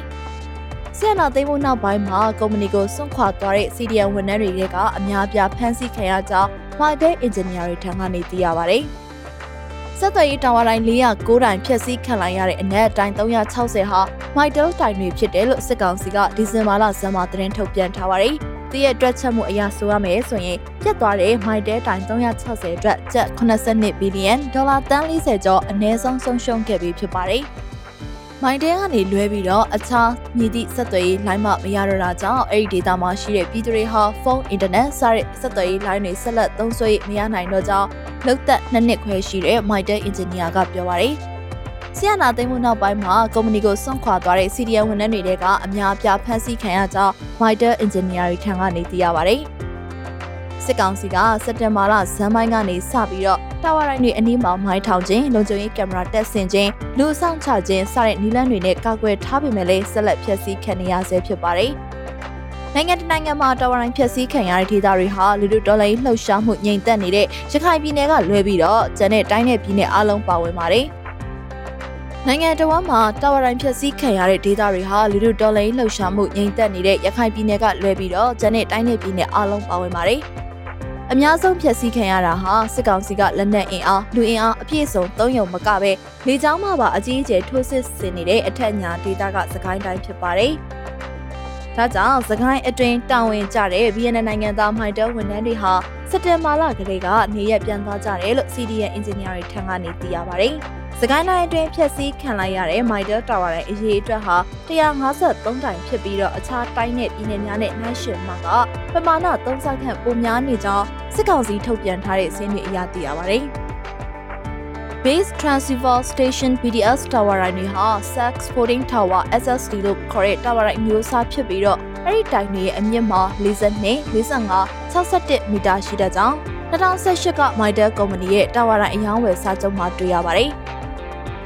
။ဆီယနာသိမ်းမှုနောက်ပိုင်းမှာကုမ္ပဏီကိုစွန့်ခွာသွားတဲ့ CDN ဝန်ထမ်းတွေကအများပြားဖမ်းဆီးခံရကြောင်း Market Engineer တွေထံကနေသိရပါတယ်။ ဆက်သွယ်ရေးတာဝါတိုင်း409တိုင်ဖျက်ဆီးခံလိုက်ရတဲ့အနက်တိုင်း360ဟာ Mytel တိုင်တွေဖြစ်တယ်လို့စစ်ကောင်စီကဒီဇင်ဘာလဇန်မှာသတင်းထုတ်ပြန်ထားပါတယ်။တရဲ့အတွက်ချက်မှုအရာဆိုရမယ်ဆိုရင်ပြတ်သွားတဲ့ Mytel တိုင်360အတွက်ကျပ်82ဘီလီယံဒေါ်လာတန်း40ကျော်အနည်းဆုံးဆုံးရှုံးခဲ့ပြီးဖြစ်ပါတယ်။ မိုင်တဲကနေလွဲပြီးတော့အခြားမြည်သည့်ဆက်သွယ်ရေးလိုင်းမမရတော့တာကြောင့်အဲ့ဒီဒေတာမှာရှိတဲ့ပြည်သူတွေဟာဖုန်းအင်တာနက်စတဲ့ဆက်သွယ်ရေးလိုင်းတွေဆက်လက်သုံးစွဲမရနိုင်တော့ကြောင်းလောက်သက်နှစ်နှစ်ခွဲရှိတဲ့မိုင်တဲအင်ဂျင်နီယာကပြောပါတယ်။ဆီယနာသိမ်းမှုနောက်ပိုင်းမှာကုမ္ပဏီကိုစွန့်ခွာသွားတဲ့ CDN ဝန်ထမ်းတွေကအများအပြားဖမ်းဆီးခံရကြောင်း Mitre Engineering ထံကနေသိရပါတယ်။ စစ်ကောင်စီကစက်တင်ဘာလဇန်ပိုင်းကနေစပြီးတော့တာဝါရိုင်းတွေအနီးမှာမိုင်းထောင်ခြင်းလုံခြုံရေးကင်မရာတက်ဆင်ခြင်းလူဆောင်ချခြင်းစတဲ့နည်းလမ်းတွေနဲ့ကာကွယ်ထားပေမဲ့လည်းဆက်လက်ဖျက်ဆီးခံနေရဆဲဖြစ်ပါတယ်။နိုင်ငံတနိုင်ငံမှာတာဝါရိုင်းဖျက်ဆီးခံရတဲ့ဒေသတွေဟာလူလူဒေါ်လာလှုပ်ရှားမှုငြိမ်သက်နေတဲ့ရခိုင်ပြည်နယ်ကလွဲပြီးတော့ကျန်တဲ့တိုင်းနယ်ပြည်နယ်အလုံးပါဝင်ပါတယ်။နိုင်ငံတော်မှာတာဝါရိုင်းဖျက်ဆီးခံရတဲ့ဒေသတွေဟာလူလူဒေါ်လာလှုပ်ရှားမှုငြိမ်သက်နေတဲ့ရခိုင်ပြည်နယ်ကလွဲပြီးတော့ကျန်တဲ့တိုင်းနယ်ပြည်နယ်အလုံးပါဝင်ပါတယ်။ အများဆုံးဖျက်ဆီးခံရတာဟာစစ်ကောင်စီကလက်နက်အင်အားလူအင်အားအပြည့်စုံသုံးယုံမကပဲလေကြောင်းမှပါအကြီးအကျယ်ထိုးစစ်ဆင်နေတဲ့အထက်ညာဒေသကစကိုင်းတိုင်းဖြစ်ပါတယ်။ဒါကြောင့်စကိုင်းအတွင်းတာဝန်ကျတဲ့ VN နိုင်ငံသားမိုက်တယ်ဝန်ထမ်းတွေဟာစက်တင်ဘာလကလေးကနေရက်ပြန်သွားကြတယ်လို့ CDN Engineer တွေထံကနေသိရပါတယ်။ စကိုင်းတိုင်းအတွင်းဖျက်ဆီးခံလိုက်ရတဲ့ Mitre Tower ရဲ့အရေးအတွက်ဟာ153တိုင်ဖြစ်ပြီးတော့အခြားတိုင်းနဲ့ပြည်နယ်များနဲ့နှိုင်းယှဉ်မှာကပမာဏ3ဆခန့်ပိုများနေကြောင်းစစ်ကောင်စီထုတ်ပြန်ထားတဲ့စင်းတွေအရသိရပါတယ်။ Base Transceiver Station BDS Tower ရိုင်းတွေဟာ Sax Sporting Tower SSD လို့ခေါ်တဲ့ Tower ရိုင်းမျိုးစားဖြစ်ပြီးတော့အဲ့ဒီတိုင်တွေရဲ့အမြင့်မှာ42 45 61မီတာရှိတဲ့ကြောင်း2018က Mitre Company ရဲ့ Tower ရိုင်းအယောင်းဝယ်စာချုပ်မှာတွေ့ရပါတယ်။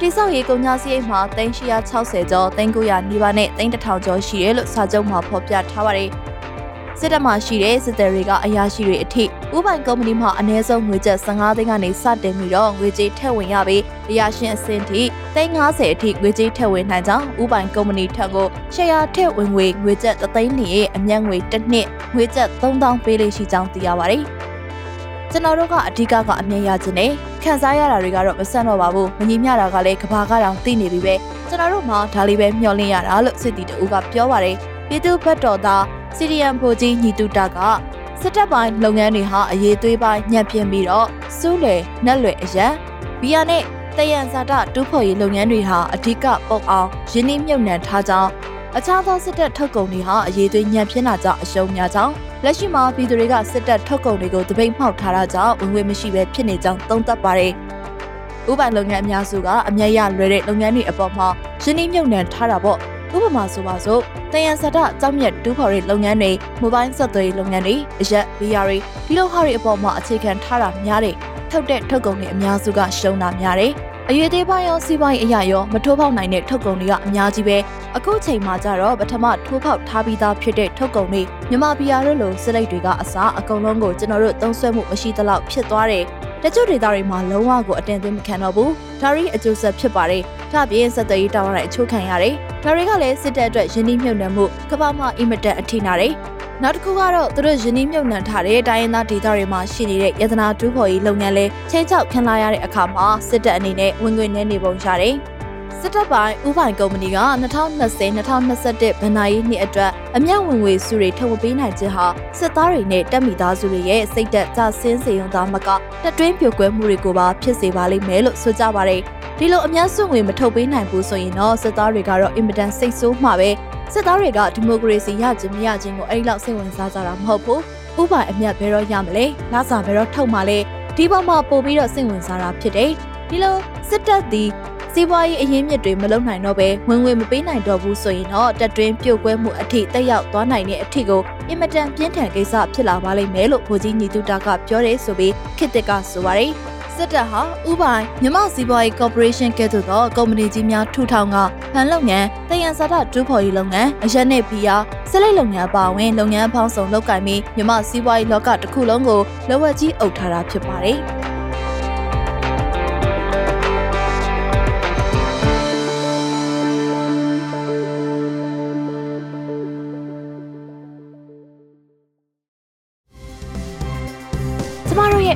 တိဆောက်ရေးကုန်ညာစရိတ်မှာ360ကျော်300နီးပါးနဲ့3000ကျော်ရှိတယ်လို့စာချုပ်မှာဖော်ပြထားပါတယ်။စစ်တပ်မှရှိတဲ့စစ်သည်တွေကအရာရှိတွေအထိဥပိုင်ကုမ္ပဏီမှအနည်းဆုံးငွေကျပ်15သိန်းကနေစတင်ပြီးတော့ငွေကြေးထည့်ဝင်ရပြီးအရာရှင်အဆင့်ထိ350အထိငွေကြေးထည့်ဝင်နိုင်ကြောင်းဥပိုင်ကုမ္ပဏီထံကိုရှယ်ယာထည့်ဝင်ငွေငွေကျပ်3သိန်းနဲ့အမြတ်ငွေတစ်နှစ်ငွေကျပ်3000ပေးလို့ရှိကြောင်းသိရပါတယ်။ ကျွန်တော်တို့ကအဓိကကအမြင်ရခြင်းနဲ့ခံစားရတာတွေကတော့မဆန့်တော့ပါဘူးမညီမျှတာကလည်းကဘာကတောင်သိနေပြီပဲကျွန်တော်တို့မှဒါလေးပဲမျှော်လင့်ရတာလို့စစ်တီတူကပြောပါတယ်ပြည်သူ့ဘက်တော်သားစီရီယံဖိုကြီးညီတူတာကစစ်တပ်ပိုင်းလုပ်ငန်းတွေဟာအရေးသွေးပိုင်းညှက်ပြင်းပြီးတော့စူးလေနက်လွယ်အရန်ဘီယာနဲ့တယံဇာတတူးဖော်ရေးလုပ်ငန်းတွေဟာအဓိကပုံအောင်ရင်းနှီးမြှုပ်နှံထားကြောင်းအခြားသောစစ်တပ်ထုတ်ကုန်တွေဟာအရေးသွေးညံ့ပြင်းတာကြောင့်အရှုံးများကြောင်း လက်ရှိမှာပြည်သူတွေကစစ်တပ်ထုတ်ကုန်တွေကိုတပိတ်မှောက်ထားတာကြောင့်ဝင်ငွေမရှိဘဲဖြစ်နေကြောင်းသုံးသပ်ပါတယ်။ဥပိုင်လုပ်ငန်းအများစုကအမြတ်ရလွယ်တဲ့လုပ်ငန်းတွေအပေါ်မှာရင်းနှီးမြှုပ်နှံထားတာပေါ့။ဥပမာဆိုပါစို့တယံစတာကြောင့်မြတ်တူးဖော်တဲ့လုပ်ငန်းတွေမိုဘိုင်းဆက်သွယ်ရေးလုပ်ငန်းတွေအရက်ဘီယာတွေဒီလိုဟာတွေအပေါ်မှာအခြေခံထားတာများတယ်။ထုတ်တဲ့ထုတ်ကုန်တွေအများစုကရှုံးတာများတယ်။ အရွေသေးပိုင်းရောစီးပွားရေးအရာရောမထိုးပေါက်နိုင်တဲ့ထုတ်ကုန်တွေကအများကြီးပဲအခုချိန်မှာကျတော့ပထမထိုးပေါက်ထားပြီးသားဖြစ်တဲ့ထုတ်ကုန်တွေမြန်မာပြည်ရလိုစလိတ်တွေကအစားအကုန်လုံးကိုကျွန်တော်တို့သုံးဆွဲမှုမရှိသလောက်ဖြစ်သွားတယ်တချို့ဒေသတွေမှာလုံးဝကိုအတင်သွင်းမခံတော့ဘူးဒါရီအကျိုးဆက်ဖြစ်ပါတယ်ဒါပြင်စက်သွေးတောင်းရတဲ့အချို့ခံရတယ်ဒါတွေကလည်းစစ်တပ်အတွက်ယင်းနှိမ့်မြုပ်နှံမှုကမ္ဘာမှာအင်မတန်အထိနာတယ် နောက်တစ်ခုကတော့သူတို့ယင်းနှိမ့်မြုပ်နှံထားတဲ့တိုင်းရင်းသားဒေသတွေမှာရှိနေတဲ့ယတနာတူးဖော်ရေးလုပ်ငန်းလေးချင်းချောက်ခံလာရတဲ့အခါမှာစစ်တပ်အနေနဲ့ဝင်ငွေနှဲနေပုံရတယ်။ စစ်တပ်ပိုင်းဥပိုင်ကုမ္ပဏီက2020-2021ဘဏ္ဍာရေးနှစ်အတွက်အမျက်ဝင်ငွေစုတွေထုတ်ပေးနိုင်ခြင်းဟာစစ်သားတွေနဲ့တပ်မိသားစုတွေရဲ့စိတ်သက်ကြဆင်းစေရုံသာမကတက်တွင်းပြိုကွဲမှုတွေကိုပါဖြစ်စေပါလိမ့်မယ်လို့ဆိုကြပါတယ်။ဒီလိုအများစုငွေမထုတ်ပေးနိုင်ဘူးဆိုရင်တော့စစ်သားတွေကတော့အင်မတန်စိတ်ဆိုးမှပဲစစ်သားတွေကဒီမိုကရေစီရခြင်းမရခြင်းကိုအဲ့လောက်စိတ်ဝင်စားကြတာမဟုတ်ဘူးဥပိုင်အမြတ်ဘယ်တော့ရမလဲလာစာဘယ်တော့ထုတ်မှလဲဒီပေါ်မှာပို့ပြီးတော့စိတ်ဝင်စားတာဖြစ်တယ်ဒီလိုစစ်တပ်သည် စီးပွားရေးအရင်းမြစ်တွေမလုံနိုင်တော့ပဲဝင်ငွေမပေးနိုင်တော့ဘူးဆိုရင်တော့တက်တွင်းပြုတ်ကွဲမှုအထိတက်ရောက်သွားနိုင်တဲ့အထိကိုအင်မတန်ပြင်းထန်ကိစ္စဖြစ်လာပါလိမ့်မယ်လို့ဗိုလ်ကြီးညီတူတာကပြောတယ်ဆိုပြီးခေတ်တက်ကဆိုပါတယ်စစ်တပ်ဟာဥပိုင်မြမစီးပွားရေးကော်ပိုရေးရှင်းကဲ့သို့သောကုမ္ပဏီကြီးများထူထောင်ကဖန်လုပ်ငန်းတယံစာတဒူးဖော်ရေးလုပ်ငန်းအရက်နဲ့ဘီယာဆက်လက်လုပ်ငန်းပါဝင်လုပ်ငန်းပေါင်းစုံလုပ်ကိုင်ပြီးမြမစီးပွားရေးလောကတစ်ခုလုံးကိုလက်ဝက်ကြီးအုပ်ထားတာဖြစ်ပါတယ်။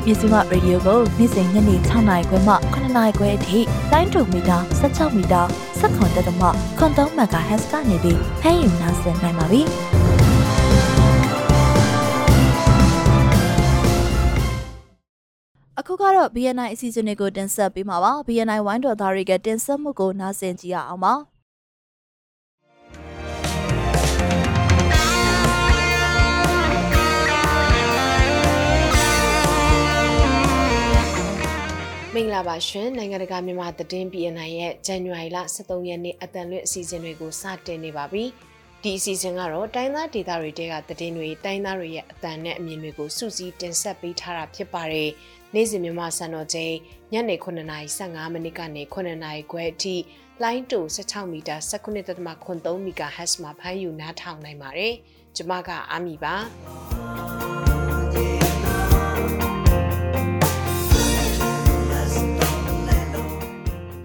မြစီမရေဒီယိုကိုနေ့စဉ်ညနေ6နာရီခွဲမှ9နာရီခွဲအထိတိုင်းတူမီတာ16မီတာစက္ကန့်တက်သမခွန်3မဂါဟက်စ်ကနေပြီးဖမ်းယူနိုင်စင်နိုင်ပါပြီ။အခုကတော့ BNI အစီအစဉ်တွေကိုတင်ဆက်ပေးမှာပါ BNI ဝိုင်းတော်သားတွေကတင်ဆက်မှုကိုနားဆင်ကြည့်ရအောင်ပါ မင်္ဂလာပါရှင်နိုင်ငံတကာမြန်မာသတင်း BNN ရဲ့ဇန်နဝါရီလ23ရက်နေ့အတန်လွင့်အစီအစဉ်တွေကိုစတင်နေပါပြီဒီအစီအစဉ်ကတော့တိုင်းသားဒေသတွေတဲကသတင်းတွေတိုင်းသားတွေရဲ့အတန်နဲ့အမြင်တွေကိုစုစည်းတင်ဆက်ပေးထားတာဖြစ်ပါတယ်နေ့စဉ်မြန်မာစံတော်ချိန်ညနေ9:15မိနစ်ကနေ9:00ခွဲအထိလိုင်းတူ16မီတာ19.3 MHz မှာဖမ်းယူနားထောင်နိုင်ပါတယ်ကျွန်မကအာမီပါ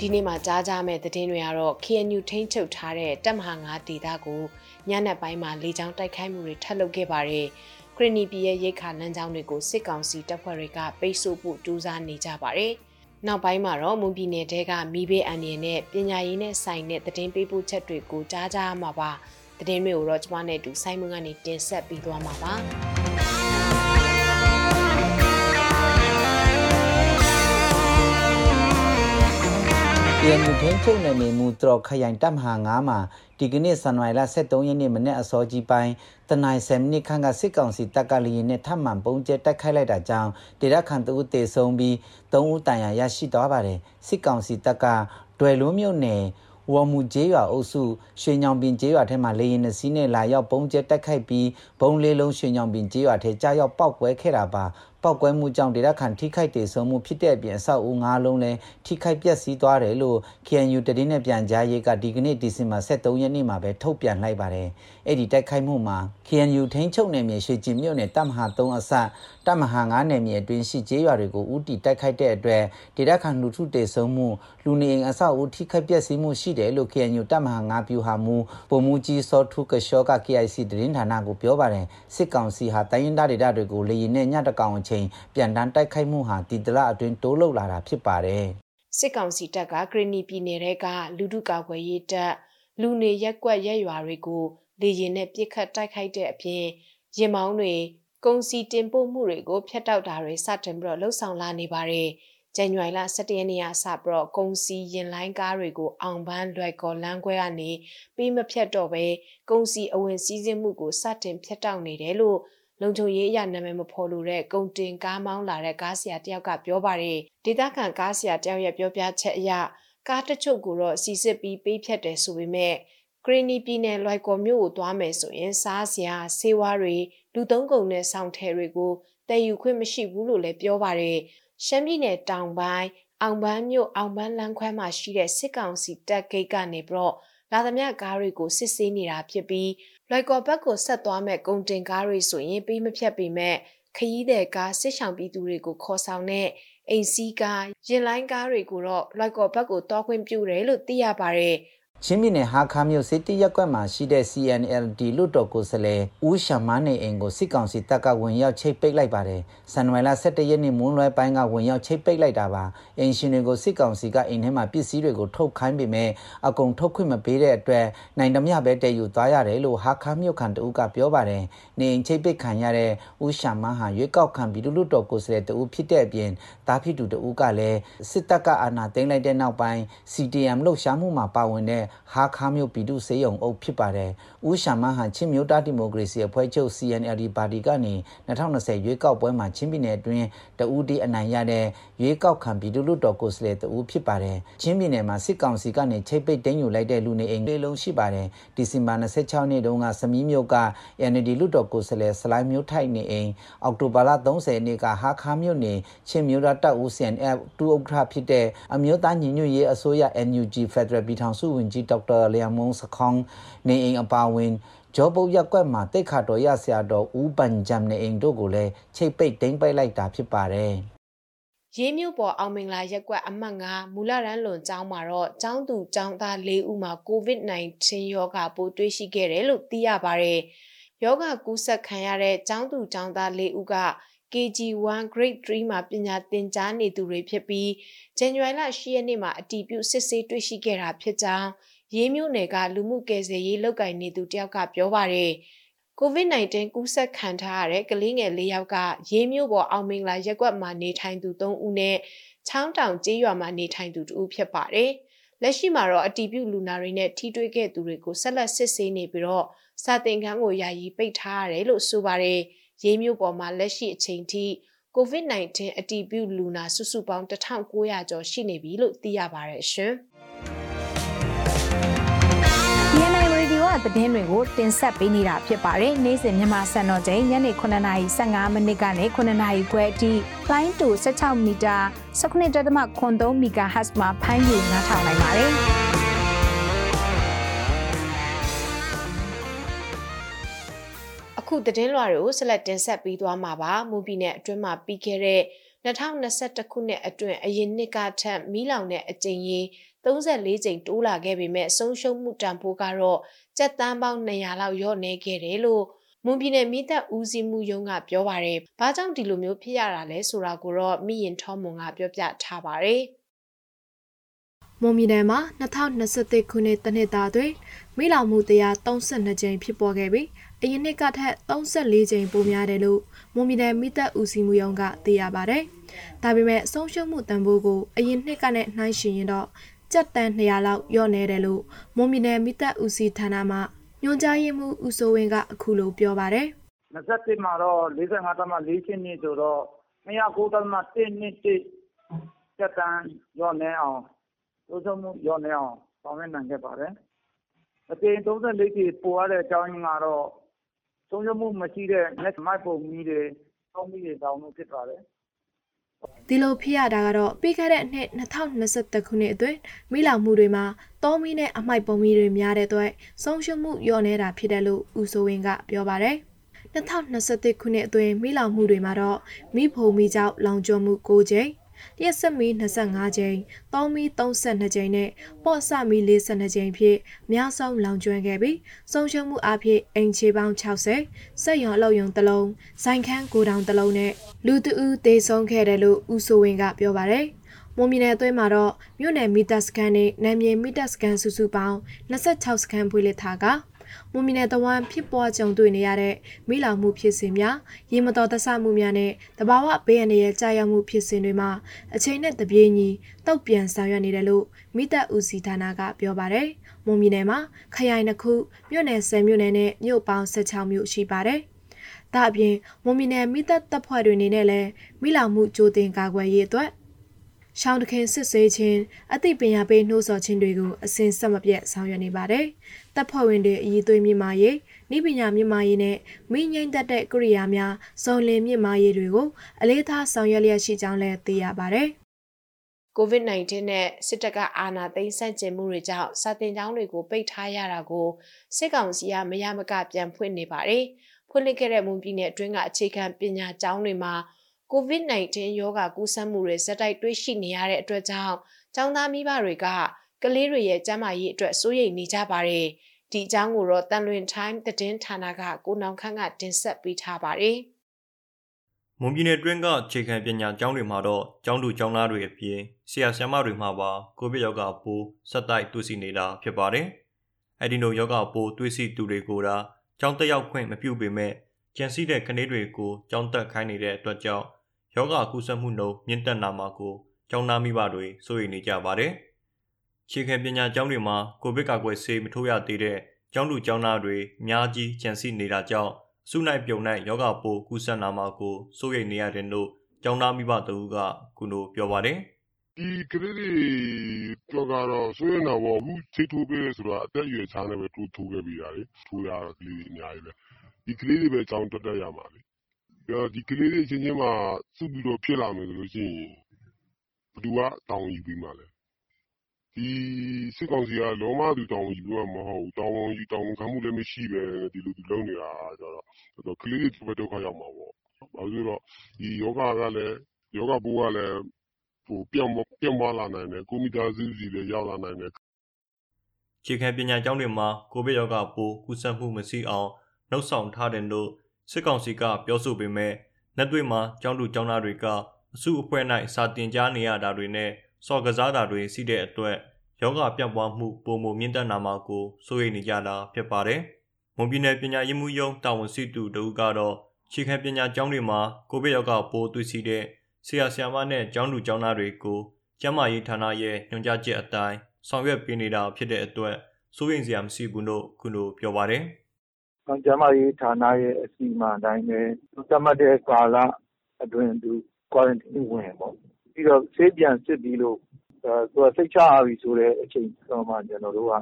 ဒီနေ့မှာကြားကြမဲ့သတင်းတွေကတော့ KNU ထိန်းချုပ်ထားတဲ့တပ်မဟာ9ဒေသကိုညနေပိုင်းမှာလေကြောင်းတိုက်ခိုက်မှုတွေထပ်လုပ်ခဲ့ပါတယ်။ခရနီပြည်ရဲ့ရိတ်ခါလမ်းကြောင်းတွေကိုစစ်ကောင်စီတပ်ဖွဲ့တွေကပိတ်ဆို့ဖို့ကြိုးစားနေကြပါတယ်။နောက်ပိုင်းမှာတော့မွန်ပြည်နယ်တဲကမိဘေးအန်ရီနဲ့ပညာရေးနဲ့ဆိုင်တဲ့သတင်းပေးပို့ချက်တွေကိုကြားကြရမှာပါ။သတင်းတွေကိုတော့ကျွန်မနဲ့အတူဆိုင်းမွန်းကနေတင်ဆက်ပြီးသွားမှာပါ။ KNU ထိန်းချုပ်နယ်မြေမူတရခရိုင်တပ်မဟာ9မှာဒီကနေ့ဇန်နဝါရီလ23ရက်နေ့မနေ့အစောကြီးပိုင်းတနိုင်7မိနစ်ခန့်ကစစ်ကောင်စီတပ်ကလီရင်နဲ့ထပ်မံပုံကျဲတိုက်ခိုက်လိုက်တာကြောင့်ဒေသခံတအုပ်တေဆုံးပြီး3ဦးတန်ရာရရှိသွားပါတယ်စစ်ကောင်စီတပ်ကဒွယ်လုံးမြို့နယ်ဝေါ်မူကျေးရွာအုပ်စုရွှေညောင်ပင်ကျေးရွာထဲမှာလေရင်နှစီးနဲ့လာရောက်ပုံကျဲတက်ခိုက်ပြီးဘုံလေးလုံးရွှေညောင်ပင်ကျေးရွာထဲကြားရောက်ပောက်ကွဲခဲ့တာပါ ပောက်ကွဲမှုကြောင့်ဒေသခံထိခိုက်ဒေဆုံးမှုဖြစ်တဲ့အပြင်အဆောက်အဦ၅လုံးလည်းထိခိုက်ပျက်စီးသွားတယ်လို့ KNU တည်င်းနဲ့ပြန်ကြားရေးကဒီကနေ့ဒီဇင်ဘာ23ရက်နေ့မှာပဲထုတ်ပြန်လိုက်ပါတယ်။အဲ့ဒီတိုက်ခိုက်မှုမှာ KNU ထိန်းချုပ်နယ်မြေရွှေကျင်မြို့နယ်တပ်မဟာ3အစ တပ်မဟာ9နယ်မြေအတွင်းရှိကျေးရွာတွေကိုဥတီတိုက်ခိုက်တဲ့အတွက်ဒေသခံလူထုတေဆုံးမှုလူနေအိမ်အဆောက်အဦထိခိုက်ပျက်စီးမှုရှိတယ်လို့ KNU တပ်မဟာ9ပြူဟာမူပုံမူကြီးစောထုကရှောက KIC တည်င်းဌာနကိုပြောပါတယ်စစ်ကောင်စီဟာတိုင်းရင်းသားဒေသတွေကိုလေရင်နဲ့ညတကောင်အချိန်ပြန်တန်းတိုက်ခိုက်မှုဟာဒီတလအတွင်းတိုးလှုပ်လာတာဖြစ်ပါတယ်စစ်ကောင်စီတပ်ကဂရနီပြည်နယ်ကလူထုကာကွယ်ရေးတပ်လူနေရက်ကွက်ရက်ရွာတွေကိုလေရင်နဲ့ပြစ်ခတ်တိုက်ခိုက်တဲ့အပြင်ရင်မောင်းတွေ ကုန်စီတင်ပို့မှုတွေကိုဖျက်တောက်တာတွေစတင်ပြီးတော့လှုပ်ဆောင်လာနေပါတယ်။ဇန်နဝါရီလ17ရက်နေ့ကစပြီးတော့ကုန်စီရင်လိုင်းကားတွေကိုအောင်ပန်းလွယ်ကော်လမ်းခွဲကနေပြီးမဖြတ်တော့ပဲကုန်စီအဝင်စည်းစိမ်မှုကိုစတင်ဖျက်တောက်နေတယ်လို့လုံခြုံရေးအရနာမည်မဖော်လို့တဲ့ကုန်တင်ကားမောင်းလာတဲ့ကားဆရာတယောက်ကပြောပါတယ်ဒေသခံကားဆရာတယောက်ရဲ့ပြောပြချက်အရကားတချို့ကိုတော့စီစစ်ပြီးပေးဖြတ်တယ်ဆိုပေမဲ့ဂရီနီပြည်နယ်လွိုက်ကော်မြို့ကိုသွားမယ်ဆိုရင်စားစရာဆေးဝါးတွေ လူသုံးကုန်နဲ့စောင့်ထဲတွေကိုတည်ယူခွင့်မရှိဘူးလို့လည်းပြောပါတယ်ရှမ်းပြည်နယ်တောင်ပိုင်းအောင်ပန်းမြို့အောင်ပန်းလမ်းခွဲမှာရှိတဲ့စစ်ကောင်စီတပ်ဂိတ်ကနေပြီးတော့လာသမျှကားတွေကိုစစ်ဆေးနေတာဖြစ်ပြီးလွိုက်ကော်ဘက်ကိုဆက်သွားမဲ့ကုန်တင်ကားတွေဆိုရင်ပေးမဖြတ်ပေမဲ့ခရီးသည်ကားစစ်ဆောင်ပြည်သူတွေကိုခေါ်ဆောင်တဲ့အိမ်စီးကားရင်လိုင်းကားတွေကိုတော့လွိုက်ကော်ဘက်ကိုတောခွင့်ပြုတယ်လို့သိရပါတယ်။ ချင်းပြည်နယ်ဟာခါမြို့စစ်တီရက်ကွက်မှာရှိတဲ့ CNLD လွတ်တော်ကိုယ်စားလှယ်ဦးရှမန်းနေအိမ်ကိုစစ်ကောင်စီတပ်ကဝင်ရောက်ချိတ်ပိတ်လိုက်ပါတယ်။ဇန်နဝါရီလ17ရက်နေ့မွန်းလွဲပိုင်းကဝင်ရောက်ချိတ်ပိတ်လိုက်တာပါ။အင်ရှင်တွေကိုစစ်ကောင်စီကအိမ်ထဲမှာပစ္စည်းတွေကိုထုတ်ခိုင်းပေမဲ့အကုန်ထုတ်ခွင့်မပေးတဲ့အတွက်နိုင်တမျှပဲတည်ယူသွားရတယ်လို့ဟာခါမြို့ခံတဦးကပြောပါတယ်။နေအိမ်ချိတ်ပိတ်ခံရတဲ့ဦးရှမန်းဟာရွေးကောက်ခံပြီးလွတ်တော်ကိုယ်စားလှယ်တဦးဖြစ်တဲ့အပြင်တားဖြစ်သူတဦးကလည်းစစ်တပ်ကအာဏာသိမ်းလိုက်တဲ့နောက်ပိုင်း CDM လှုပ်ရှားမှုမှာပါဝင်တဲ့ဟာခါမျိုးပြည်သူ့စေယုံအုပ်ဖြစ်ပါတယ်။ ဦးရှာမဟန်ချင်းမျိုးသားဒီမိုကရေစီအဖွဲ့ချုပ် CNLD ပါတီကနေ2020ရွေးကောက်ပွဲမှာချင်းပြည်နယ်အတွင်းတဦးတည်းအနိုင်ရတဲ့ရွေးကောက်ခံပြည်သူ့လွှတ်တော်ကိုယ်စားလှယ်တဦးဖြစ်ပါတယ်။ချင်းပြည်နယ်မှာစစ်ကောင်စီကနေချိတ်ပိတ်တင်းယူလိုက်တဲ့လူနေအိမ်လေးလုံးရှိပါတယ်။ဒီဇင်ဘာ26နေ့တုန်းကစမီးမြို့က NLD လွှတ်တော်ကိုယ်စားလှယ်စလိုင်းမျိုးထိုက်နေအိမ်အောက်တိုဘာလ30ရက်နေ့ကဟာခါမြို့နေချင်းမျိုးသားတပ်ဦး CNF တူဥက္ကဋ္ဌဖြစ်တဲ့အမျိုးသားညီညွတ်ရေးအစိုးရ NUG Federal ပြည်ထောင်စုဝန်ကြီးဒေါက်တာလျံမုံစခေါင် နေအိမ်အပါဝင်ဂျောပုတ်ရက်ကွက်မှာတိတ်ခါတော်ရဆရာတော်ဦးပန်ဂျမ်နေအိမ်တို့ကိုလည်းချိတ်ပိတ်တိမ့်ပိတ်လိုက်တာဖြစ်ပါတယ်ရေးမြို့ပေါ်အောင်မင်္ဂလာရက်ကွက်အမှတ်9မူလရန်လွန်ကျောင်းမှာတော့ကျောင်းသူကျောင်းသား၄ဦးမှာ COVID-19 ရောဂါပိုးတွေ့ရှိခဲ့တယ်လို့သိရပါတယ်။ယောဂကူးစက်ခံရတဲ့ကျောင်းသူကျောင်းသား၄ဦးက KG1 Grade 3မှာပညာသင်ကြားနေသူတွေဖြစ်ပြီးဇန်နဝါရီလ10ရက်နေ့မှာအတီးပြုစစ်ဆေးတွေ့ရှိခဲ့တာဖြစ်ကြောင်း ရေးမြို့နယ်ကလူမှုကယ်ဆယ်ရေးလုပ်ကိုင်နေသူတယောက်ကပြောပါတယ် COVID-19 ကူးစက်ခံထားရတဲ့ကလေးငယ်၄ယောက်ကရေးမြို့ပေါ်အောင်မင်္ဂလာရက်ကွက်မှာနေထိုင်သူ၃ဦးနဲ့ချောင်းတောင်ကျေးရွာမှာနေထိုင်သူ2ဦးဖြစ်ပါတယ်။လက်ရှိမှာတော့အတီးပြုလူနာတွေနဲ့ထိတွေ့ခဲ့သူတွေကိုဆက်လက်စစ်ဆေးနေပြီးတော့စာသင်ခန်းကိုယာယီပိတ်ထားရတယ်လို့ဆိုပါတယ်။ရေးမြို့ပေါ်မှာလက်ရှိအချိန်ထိ COVID-19 အတည်ပြုလူနာစုစုပေါင်း1900ကျော်ရှိနေပြီလို့သိရပါတယ်ရှင်။ သတင်းတွေကိုတင်ဆက်ပေးနေတာဖြစ်ပါတယ်။နေ့စဉ်မြန်မာစံတော်ချိန်ညနေ9:15မိနစ်ကနေ9:00ခွဲအထိ line to 16မီတာ19.3 MHz မှာဖမ်းယူနားထောင်နိုင်ပါတယ်။အခုသတင်းလွှာတွေကိုဆက်လက်တင်ဆက်ပေးသွားမှာပါမူပြည်နယ်အတွင်းမှာပြီးခဲ့တဲ့2021ခုနှစ်အတွင်းအရင်နှစ်ကထက်မီးလောင်တဲ့အကြိမ်ကြီး34ကြိမ်တိုးလာခဲ့ပေမဲ့ဆုံးရှုံးမှုတန်ဖိုးကတော့ ကျပ်တန်းပေါင်း200လောက်လျော့နေခဲ့တယ်လို့မွန်ပြည်နယ်မိသက်ဦးစီးမှုရုံးကပြောပါရယ်။ဘာကြောင့်ဒီလိုမျိုးဖြစ်ရတာလဲဆိုတာကိုတော့မိရင်ထောမွန်ကပြောပြထားပါရယ်။မွန်ပြည်နယ်မှာ2021ခုနှစ်တနှစ်သားတွင်မိလောင်မှု132ကြိမ်ဖြစ်ပေါ်ခဲ့ပြီးအရင်နှစ်ကထက်34ကြိမ်ပိုများတယ်လို့မွန်ပြည်နယ်မိသက်ဦးစီးမှုရုံးကသိရပါဗျ။ဒါပေမဲ့ဆုံးရှုံးမှုတန်ဖိုးကိုအရင်နှစ်ကနဲ့နှိုင်းယှဉ်ရင်တော့ ကြက်တန်200လောက်လျော့နေတယ်လို့မွန်ပြည်နယ်မိသက်ဦးစီးဌာနမှညွှန်ကြားရေးမှူးဦးစိုးဝင်းကအခုလိုပြောပါတယ်။21မှာတော့45တမ4ချင်းနေဆိုတော့209တမ1နှစ်1ကြက်တန်လျော့နေအောင်သုံးဆုံးမှုလျော့နေအောင်ဆောင်ရွက်နိုင်ခဲ့ပါတယ်။အကြိမ်34ကြီးပိုရတဲ့အကြောင်းရင်းကတော့သုံးဆုံးမှုမရှိတဲ့ net မိုက်ပုံမီတွေတောင်းမီတွေတောင်းလို့ဖြစ်ပါတယ်။ ဒီလိုဖြစ်ရတာကတော့ပြီးခဲ့တဲ့နှစ်2021ခုနှစ်အတွင်းမိလောင်မှုတွေမှာတောမီနဲ့အမိုက်ပုံမီတွေများတဲ့အတွက်ဆုံးရှုံးမှုလျော့နေတာဖြစ်တယ်လို့ဦးစိုးဝင်းကပြောပါတယ်2021ခုနှစ်အတွင်းမိလောင်မှုတွေမှာတော့မိဖို့မိကြောက်လောင်ကျွမ်းမှု9ကြိမ် လျှက်စက်မီ25ကြိမ်၊တောင်းမီ32ကြိမ်နဲ့ပေါ့ဆမီ42ကြိမ်ဖြင့်များဆုံးလောင်ကျွမ်းခဲ့ပြီးဆုံးရှုံးမှုအဖြစ်အိမ်ချေပေါင်း60စက်ရုံအလုပ်ရုံတစ်လုံး၊ဇိုင်ခန်းကိုတောင်တစ်လုံးနဲ့လူတဦးသေဆုံးခဲ့တယ်လို့ဦးစိုးဝင်းကပြောပါတယ်။မွန်ပြည်နယ်အတွင်းမှာတော့မြို့နယ်မီတာစကန်နဲ့နယ်မြေမီတာစကန်စုစုပေါင်း26စကန်ဖွင့်လှစ်ထားက မွန်ပြည်နယ်တဝမ်းဖြစ်ပွားကြုံတွေ့နေရတဲ့မိလောင်မှုဖြစ်စဉ်များရေမတော်တဆမှုများနဲ့တဘာဝဘေးအန္တရာယ်ကြာရောက်မှုဖြစ်စဉ်တွေမှာအချိန်နဲ့တပြေးညီတုတ်ပြန်ဆောင်ရွက်နေတယ်လို့မိသက်ဦးစီးဌာနကပြောပါတယ်။မွန်ပြည်နယ်မှာခရိုင်တစ်ခုမြို့နယ်10မြို့နယ်နဲ့မြို့ပေါင်း16မြို့ရှိပါတယ်။ဒါအပြင်မွန်ပြည်နယ်မိသက်တပ်ဖွဲ့တွေအနေနဲ့လည်းမိလောင်မှုကြိုတင်ကာကွယ်ရေးအတွက်ရှောင်းတခင်စစ်ဆေးခြင်းအသိပညာပေးနှိုးဆော်ခြင်းတွေကိုအစဉ်ဆက်မပြတ်ဆောင်ရွက်နေပါတယ်။ တပ်ဖွဲ့ဝင်တွေအည်သွေးမြင့်မာရေး၊ဤပညာမြင့်မာရေးနဲ့မိငိမ့်သက်တဲ့ကိရိယာများစုံလင်မြင့်မာရေးတွေကိုအလေးထားဆောင်ရွက်လျက်ရှိကြောင်းလည်းသိရပါတယ်။ COVID-19 နဲ့စစ်တပ်ကအာဏာသိမ်းဆန့်ကျင်မှုတွေကြောင့်စာတင်ကျောင်းတွေကိုပိတ်ထားရတာကိုစစ်ကောင်စီကမရမကပြန်ဖွင့်နေပါတယ်။ဖွင့်လှစ်ခဲ့တဲ့မွန်ပြည်နယ်အတွင်းကအခြေခံပညာကျောင်းတွေမှာ COVID-19 ရောဂါကူးစက်မှုတွေဇက်တိုက်တွေ့ရှိနေရတဲ့အတွက်ကြောင့်ကျောင်းသားမိဘတွေကကလေးတွေရဲ့ကျန်းမာရေးအတွက်စိုးရိမ်နေကြပါတယ်။ ဒီအကြောင်းကိုတော့တန်လွင် time သတင်းဌာနကကိုနောင်ခန့်ကတင်ဆက်ပေးထားပါတယ်။မွန်ပြည်နယ်တွင်းကခြေခံပညာကျောင်းတွေမှာတော့ကျောင်းသူကျောင်းသားတွေအပြင်ဆရာဆရာမတွေမှာပါကိုဗစ်ရောဂါပိုးဆက်တိုက်တွေ့ရှိနေတာဖြစ်ပါတယ်။အဲဒီလိုရောဂါပိုးတွေ့ရှိသူတွေကိုဒါကျောင်းတက်ရောက်ခွင့်မပြုပေမဲ့ကျန်စီတဲ့ကလေးတွေကိုကျောင်းတက်ခိုင်းနေတဲ့အတွက်ကြောင့်ယောဂကူးစက်မှုနှုန်းမြင့်တက်လာမှာကိုကျောင်းသားမိဘတွေစိုးရိမ်နေကြပါတယ်။ ခြေခံပညာကျောင်းတွေမှာကိုဗစ်ကာကွယ်ဆေးမထိုးရသေးတဲ့ကျောင်းသူကျောင်းသားတွေအများကြီးကြံစီနေတာကြောင့်စုနိုင်ပြုံနိုင်ယောဂပိုးကူးစက်လာမှာကိုစိုးရိမ်နေရတယ်လို့ကျောင်းသားမိဘတို့ကကုလိုပြောပါတယ်။ဒီကလေးတွေကြောကတော့စိုးရိမ်တော့ဘူးချိတ်ထိုးပေးဆိုတော့အသက်အရွယ်ချားနေပဲထိုးထိုးခဲ့ပြီးတာလေထိုးရတော့ကလေးတွေအများကြီးပဲဒီကလေးတွေပဲကျောင်းတက်တက်ရမှာလေဒီကလေးတွေအချင်းချင်းမှာစုပြီးတော့ဖြစ်လာမယ်ဆိုလို့ရှိရင်ဘယ်သူကတာဝန်ယူပေးမှာလဲ။ ဒီစစ်ကောင်စီက လုံးဝသူ တာဝန်ယူပေးမှာမဟုတ်ဘူး။တာဝန်ယူ တာဝန်ခံမှုလည်း မရှိဘဲ ဒီလိုလုပ်နေတာကျတော့ ကလေးတွေ ဒုက္ခရောက်မှာပေါ့။ဘာလို့လဲဆိုတော့ဒီရောဂါကလည်းရောဂါပိုးကလည်း ပြန့်ပွားလာနိုင်တယ်။ကိုယ့်မိသားစုဆီလည်း ရောက်လာနိုင်တယ်။”အခြေခံပညာကျောင်းတွေမှာ ကိုဗစ်ရောဂါပိုး ကူးစက်မှုမရှိအောင် လုပ်ဆောင်ထားတယ်လို့ စစ်ကောင်စီက ပြောဆိုပေမဲ့လက်တွေ့မှာ ကျောင်းသူကျောင်းသားတွေက အစုအဖွဲ့၌စာတင်ကြားနေရတာတွေနဲ့ စော်ကစားတာတွေရှိတဲ့အတွက်ယောဂပြန့်ပွားမှုပုံမမြင့်တက်လာမှာကိုစိုးရိမ်နေကြတာဖြစ်ပါတယ်။မွန်ပြည်နယ်ပညာရေးမှုယုံတာဝန်ရှိသူတို့ကတော့ခြေခံပညာကျောင်းတွေမှာကိုဗစ်ရောဂါပိုးတွေ့ရှိတဲ့ဆရာဆရာမနဲ့ကျောင်းသူကျောင်းသားတွေကိုကျန်းမာရေးဌာနရဲ့ညွှန်ကြားချက်အတိုင်းဆောင်ရွက်ပေးနေတာဖြစ်တဲ့အတွက်စိုးရိမ်စရာမရှိဘူးလို့ခုလိုပြောပါတယ်။ကျန်းမာရေးဌာနရဲ့အစီအမံအတိုင်းပဲသတ်မှတ်တဲ့ကာလအတွင်းသူ quarantine ဝင်ပေါ့ ပြီးတော့ ဆေးပြန်စစ်ပြီးလို့ သူက စိတ်ချရပြီဆိုတဲ့အချိန်တော့မှ ကျွန်တော်တို့က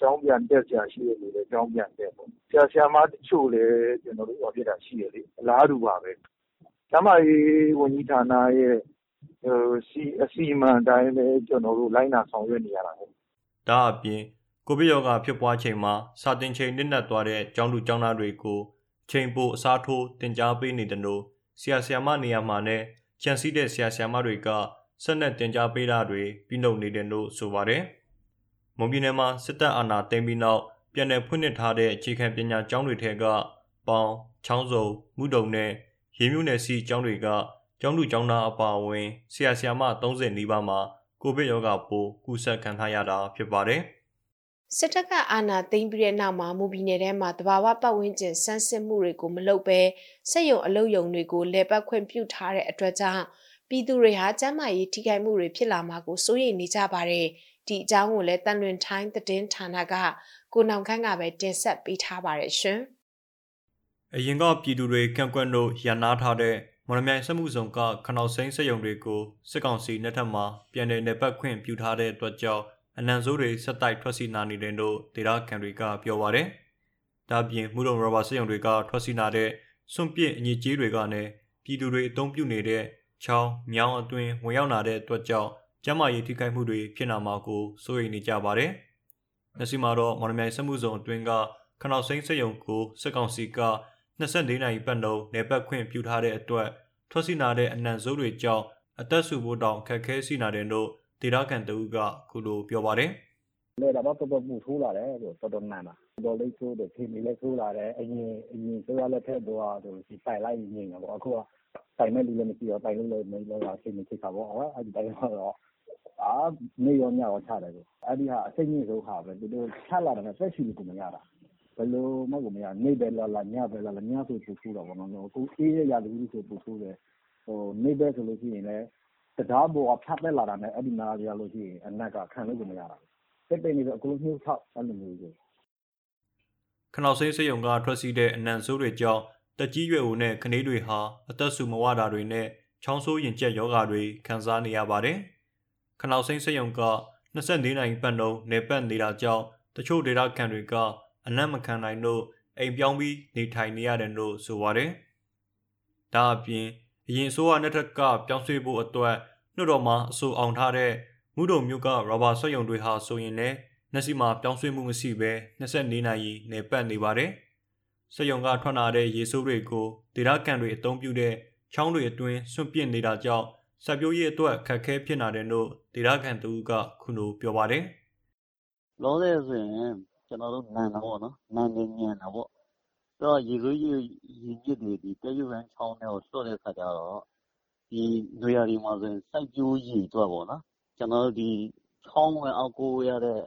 ကျောင်းပြန်တက်ကြရှိတယ်လို့လည်းကျောင်းပြန်တက်ပေါ့ ဆရာ ဆရာမ တချို့လည်းကျွန်တော်တို့ဟောပြတာရှိတယ်လေ အလားတူပါပဲ ကျမကြီးဝန်ကြီးဌာနရဲ့ဟိုစီအစီအမံတိုင်းလည်းကျွန်တော်တို့ လိုက်နာဆောင်ရွက်နေရတာပေါ့ ဒါအပြင် ကိုဗစ်ရောဂါဖြစ်ပွားချိန်မှာ စာတင်ချိန်နစ်နက်သွားတဲ့ ကျောင်းသူကျောင်းသားတွေကိုချိန်ပို အစားထိုးတင် जा ပေးနေတယ်လို့ဆရာ ဆရာမနေရာမှာနဲ့ ကြံစည်တဲ့ဆရာဆရာမတွေကဆက်လက်တင် जा ပေးတာတွေပြုလုပ်နေတယ်လို့ဆိုပါတယ်။မွန်ပြည်နယ်မှာစစ်တပ်အာဏာသိမ်းပြီးနောက်ပြည်내ဖွင့်လှစ်ထားတဲ့အခြေခံပညာကျောင်းတွေထဲကပေါင်ချောင်းစုံမှုတုံနဲ့ရေမြုပ်နယ်စီကျောင်းတွေကကျောင်းသူကျောင်းသားအပါအဝင်ဆရာဆရာမ30နီးပါးမှာကိုဗစ်ရောဂါပိုးကူးစက်ခံထားရတာဖြစ်ပါတယ်။ စစ်တပ်ကအာဏာသိမ်းပြီးတဲ့နောက်မှာမူပြည်နယ်ထဲမှာတဘာဝပတ်ဝန်းကျင်စမ်းစစ်မှုတွေကိုမလုပ်ဘဲစက်ရုံအလုပ်ရုံတွေကိုလဲပတ်ခွင့်ပြုထားတဲ့အတွက်ကြောင့်ပြည်သူတွေဟာကျန်းမာရေးထိခိုက်မှုတွေဖြစ်လာမှာကိုစိုးရိမ်နေကြပါတယ်ဒီအကြောင်းကိုလည်းတန်လွင်ထိုင်းသတင်းဌာနကကိုနောင်ခန့်ကပဲတင်ဆက်ပေးထားပါတယ်ရှင်အရင်ကပြည်သူတွေကန့်ကွက်လို့ရန်နာထားတဲ့မော်လမြိုင်စမှုဆောင်ကခနောက်စိမ်းစက်ရုံတွေကိုစစ်ကောင်စီနှစ်ထပ်မှာပြန်လည်နေပတ်ခွင့်ပြုထားတဲ့အတွက်ကြောင့် အနံဆိုးတွေဆက်တိုက်ထွက်စီနာနေတယ်လို့ဒေတာခံတွေကပြောပါတယ်။ဒါပြင်မှုတော်ရဘာစက်ရုံတွေကထွက်စီနာတဲ့စွန့်ပစ်အညစ်အကြေးတွေကလည်းပြည်သူတွေအုံပြုနေတဲ့ချောင်းမြောင်းအတွင်းဝင်ရောက်လာတဲ့အတွက်ကြောင့်ကျန်းမာရေးထိခိုက်မှုတွေဖြစ်လာမှာကိုစိုးရိမ်နေကြပါတယ်။လက်ရှိမှာတော့မော်လမြိုင်စက်မှုဇုံအတွင်းကခနောက်စိမ်းစက်ရုံကိုစစ်ကောင်စီက24နိုင်ပတ်လုံးနေပတ်ခွင့်ပြုထားတဲ့အတွက်ထွက်စီနာတဲ့အနံဆိုးတွေကြောင့်အသက်ဆူဖို့တောင်ခက်ခဲစီနာတယ်လို့ ဒေတာကန်တူကခုလိုပြောပါတယ်လေဒါတော့တော်တော်ပူထိုးလာတယ်ဆိုတော်တော်မှန်ပါတော်လေးထိုးတယ်ခေမီလည်းထိုးလာတယ်အရင်အရင်ဆိုရလက်ထက်တော့ဆိုဒီပိုင်လိုက်နေနေပေါ့အခုကပိုင်မဲ့လူလည်းမရှိတော့ပိုင်လို့လည်းမလို့တော့ခေမီချိတ်တာပေါ့အဲ့ဒီတိုင်းတော့အာနေရောညရောချတယ်ဆိုအဲ့ဒီဟာအစိမ့်ကြီးဆုံးဟာပဲသူတို့ချလာတယ်ဆက်ရှိလို့ကိုမရတာဘယ်လိုမှကိုမရနေပဲလာလာညပဲလာလာညဆိုပူထိုးတော့ဘောနော်ကိုအေးရရလူဆိုပူထိုးတယ်ဟိုနေပဲဆိုလို့ရှိရင်လည်း တံတားပေါ်က ဖြတ်တက်လာတာနဲ့ အဲ့ဒီနားကျလို့ရှိရင် အနက်ကခံလို့ကိုမရတာစိတ်ပိတ်နေတော့ အကုန်လုံးနှုတ်ထောက် အဲ့လိုမျိုးကြီး ခနောက်စိတ်စိတ်ယုံက ထွက်စီတဲ့ အနံဆိုးတွေကြောင့်တက်ကြီးရွယ်ဦးနဲ့ခနေတွေဟာ အသက်ဆူမဝတာတွေနဲ့ ချောင်းဆိုးရင်ကျက်ယောဂါတွေ ခံစားနေရပါတယ် ခနောက်စိတ်စိတ်ယုံက24နိုင်ပတ်လုံးနေပတ်နေတာကြောင့် တချို့ဒေတာခံတွေက အနံ့မခံနိုင်လို့ အိမ်ပြောင်းပြီး နေထိုင်နေရတယ်လို့ ဆိုပါတယ် ဒါအပြင် အရင်ဆိုးရနှစ်ထက်ကပြောင်းရွှေ့ဖို့အတွက်နှုတ်တော်မှာအဆိုအောင်ထားတဲ့မူတုံမြို့ကရဘာဆွဲယုံတွေဟာဆိုရင်လည်းနှက်စီမှာပြောင်းရွှေ့မှုမရှိဘဲ24နာရီနေပတ်နေပါတယ်။စက်ယုံကထွက်လာတဲ့ရေဆိုးတွေကိုဒေတာကန်တွေအသုံးပြုတဲ့ချောင်းတွေအတွင်းဆွန့်ပစ်နေတာကြောင့်စက်ပြိုးရည်အတွက်ခက်ခဲဖြစ်လာတယ်လို့ဒေတာကန်သူကခုလိုပြောပါတယ်။လောဆယ်ဆိုရင်ကျွန်တော်တို့နန်တာပေါ့နော်။နန်နေညံတာပေါ့ တော့ ရေဆိုးရေရေမြစ်တွေဒီတဲရုပ်ရန်ချောင်းတွေကို လွှတ်တဲ့ခါကျတော့ဒီနွေရာသီမှာဆိုရင် စိုက်ပျိုးရေအတွက်ပေါ့နော် ကျွန်တော်တို့ဒီချောင်းဝင်အောက်ကိုရတဲ့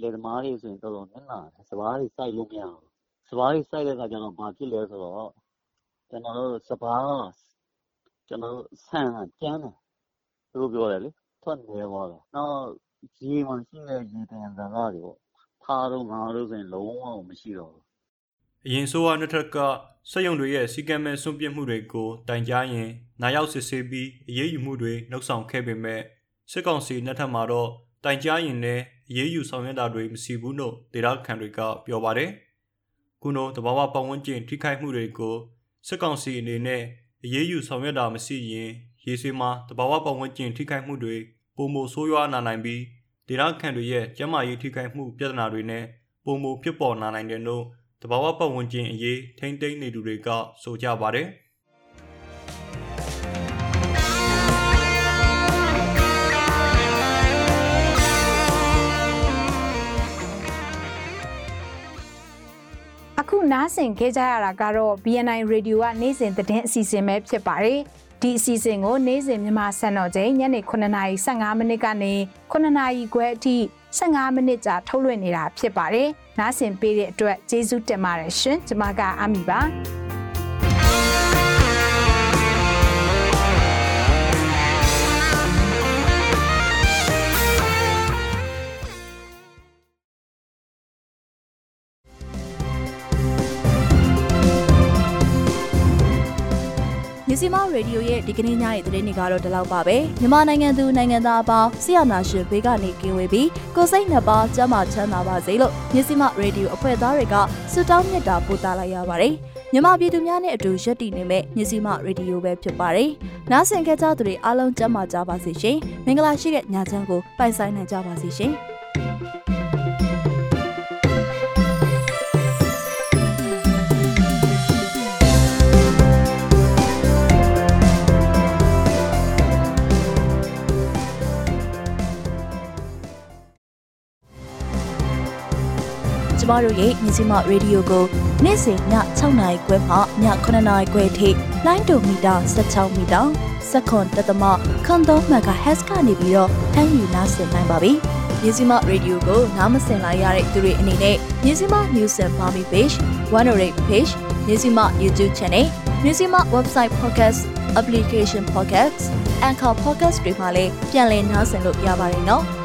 လယ်သမားတွေဆိုရင် တော်တော်နစ်နာတယ် စပားတွေ စိုက်လို့မရဘူး စပားတွေ စိုက်တဲ့ခါကျတော့ ဘာဖြစ်လဲဆိုတော့ကျွန်တော်တို့စပားကျွန်တော်တို့ဆန်ကကျန်းတယ် သူတို့ပြောတယ်လေ ထွက်နေသွားတယ် နောက် ရေမှရှိတဲ့ ရေတန်ဇာတ်တွေပေါ့ ဖားတော့ငါတို့ဆိုရင် လုံးဝမရှိတော့ဘူး အရင်ဆိုးရနှစ်ထက်ကစက်ရုံတွေရဲ့စီကံမဲ့စွန့်ပစ်မှုတွေကိုတိုင်ကြားရင်နာရောက်စစ်ဆေးပြီးအရေးယူမှုတွေနှုတ်ဆောင်ခဲ့ပေမဲ့စစ်ကောင်စီနှစ်ထပ်မှာတော့တိုင်ကြားရင်လည်းအရေးယူဆောင်ရွက်တာတွေမရှိဘူးလို့ဒေတာခံတွေကပြောပါတယ်။ခုနိုတဘာဝပတ်ဝန်းကျင်ထိခိုက်မှုတွေကိုစစ်ကောင်စီအနေနဲ့အရေးယူဆောင်ရွက်တာမရှိရင်ရေဆွေးမှာတဘာဝပတ်ဝန်းကျင်ထိခိုက်မှုတွေပုံမဆိုးရွားလာနိုင်ပြီးဒေတာခံတွေရဲ့ကျန်းမာရေးထိခိုက်မှုပြဿနာတွေနဲ့ပုံမဖြစ်ပေါ်လာနိုင်တယ်လို့ တဘာဝပတ်ဝန်းကျင်အရေးထိမ့်သိမ်းနေသူတွေကဆိုကြပါတယ်အခုနားဆင်ခဲ့ကြရတာကတော့ BNI Radio ကနေ့စဉ်သတင်းအစီအစဉ်ပဲဖြစ်ပါတယ်။ဒီအစီအစဉ်ကိုနေ့စဉ်မြန်မာစံတော်ချိန်ညနေ9:15မိနစ်ကနေ9:00ခွဲအထိ15မိနစ်ကြာထုတ်လွှင့်နေတာဖြစ်ပါတယ်။ နားဆင်ပေးတဲ့အတွက်ကျေးဇူးတင်ပါတယ်ရှင်။ကျွန်မကအမီပါ။ စီမရေဒီယိုရဲ့ဒီကနေ့ညရဲ့သတင်းတွေကတော့ဒီလောက်ပါပဲမြန်မာနိုင်ငံသူနိုင်ငံသားအပေါင်းဆရာနာရှင်ဘေးကနေကင်းဝေးပြီးကိုစိတ်နှစ်ပါးကျန်းမာချမ်းသာပါစေလို့မြစီမရေဒီယိုအဖွဲ့သားတွေကဆုတောင်းမြတ်တာပို့သလိုက်ရပါတယ်မြန်မာပြည်သူများနဲ့အတူရက်တည်နေမဲ့မြစီမရေဒီယိုပဲဖြစ်ပါတယ်နားဆင်ကြကြသူတွေအားလုံးကျန်းမာကြပါစေရှင်မင်္ဂလာရှိတဲ့ညချမ်းကိုပိုင်ဆိုင်နိုင်ကြပါစေရှင် မတို့ရဲ့မြစီမရေဒီယိုကိုနေ့စဉ်ည6နာရီခွဲမှည9နာရီခွဲထိလိုင်းဒိုမီတာ16မီတာစက္ကွန်တသမခွန်3မဂါဟက်စ်ကနေပြီးတော့ဖမ်းယူနားဆင်နိုင်ပါပြီ။မြစီမရေဒီယိုကိုနားမစင်လိုက်ရတဲ့သူတွေအနေနဲ့မြစီမ News and Barbie Page, 108 Page, မြစီမ YouTube Channel, မြစီမ Website Podcast, Application Podcast, Anchor Podcast တွေမှာလည်းပြန်လည်နားဆင်လို့ရပါတယ်နော်။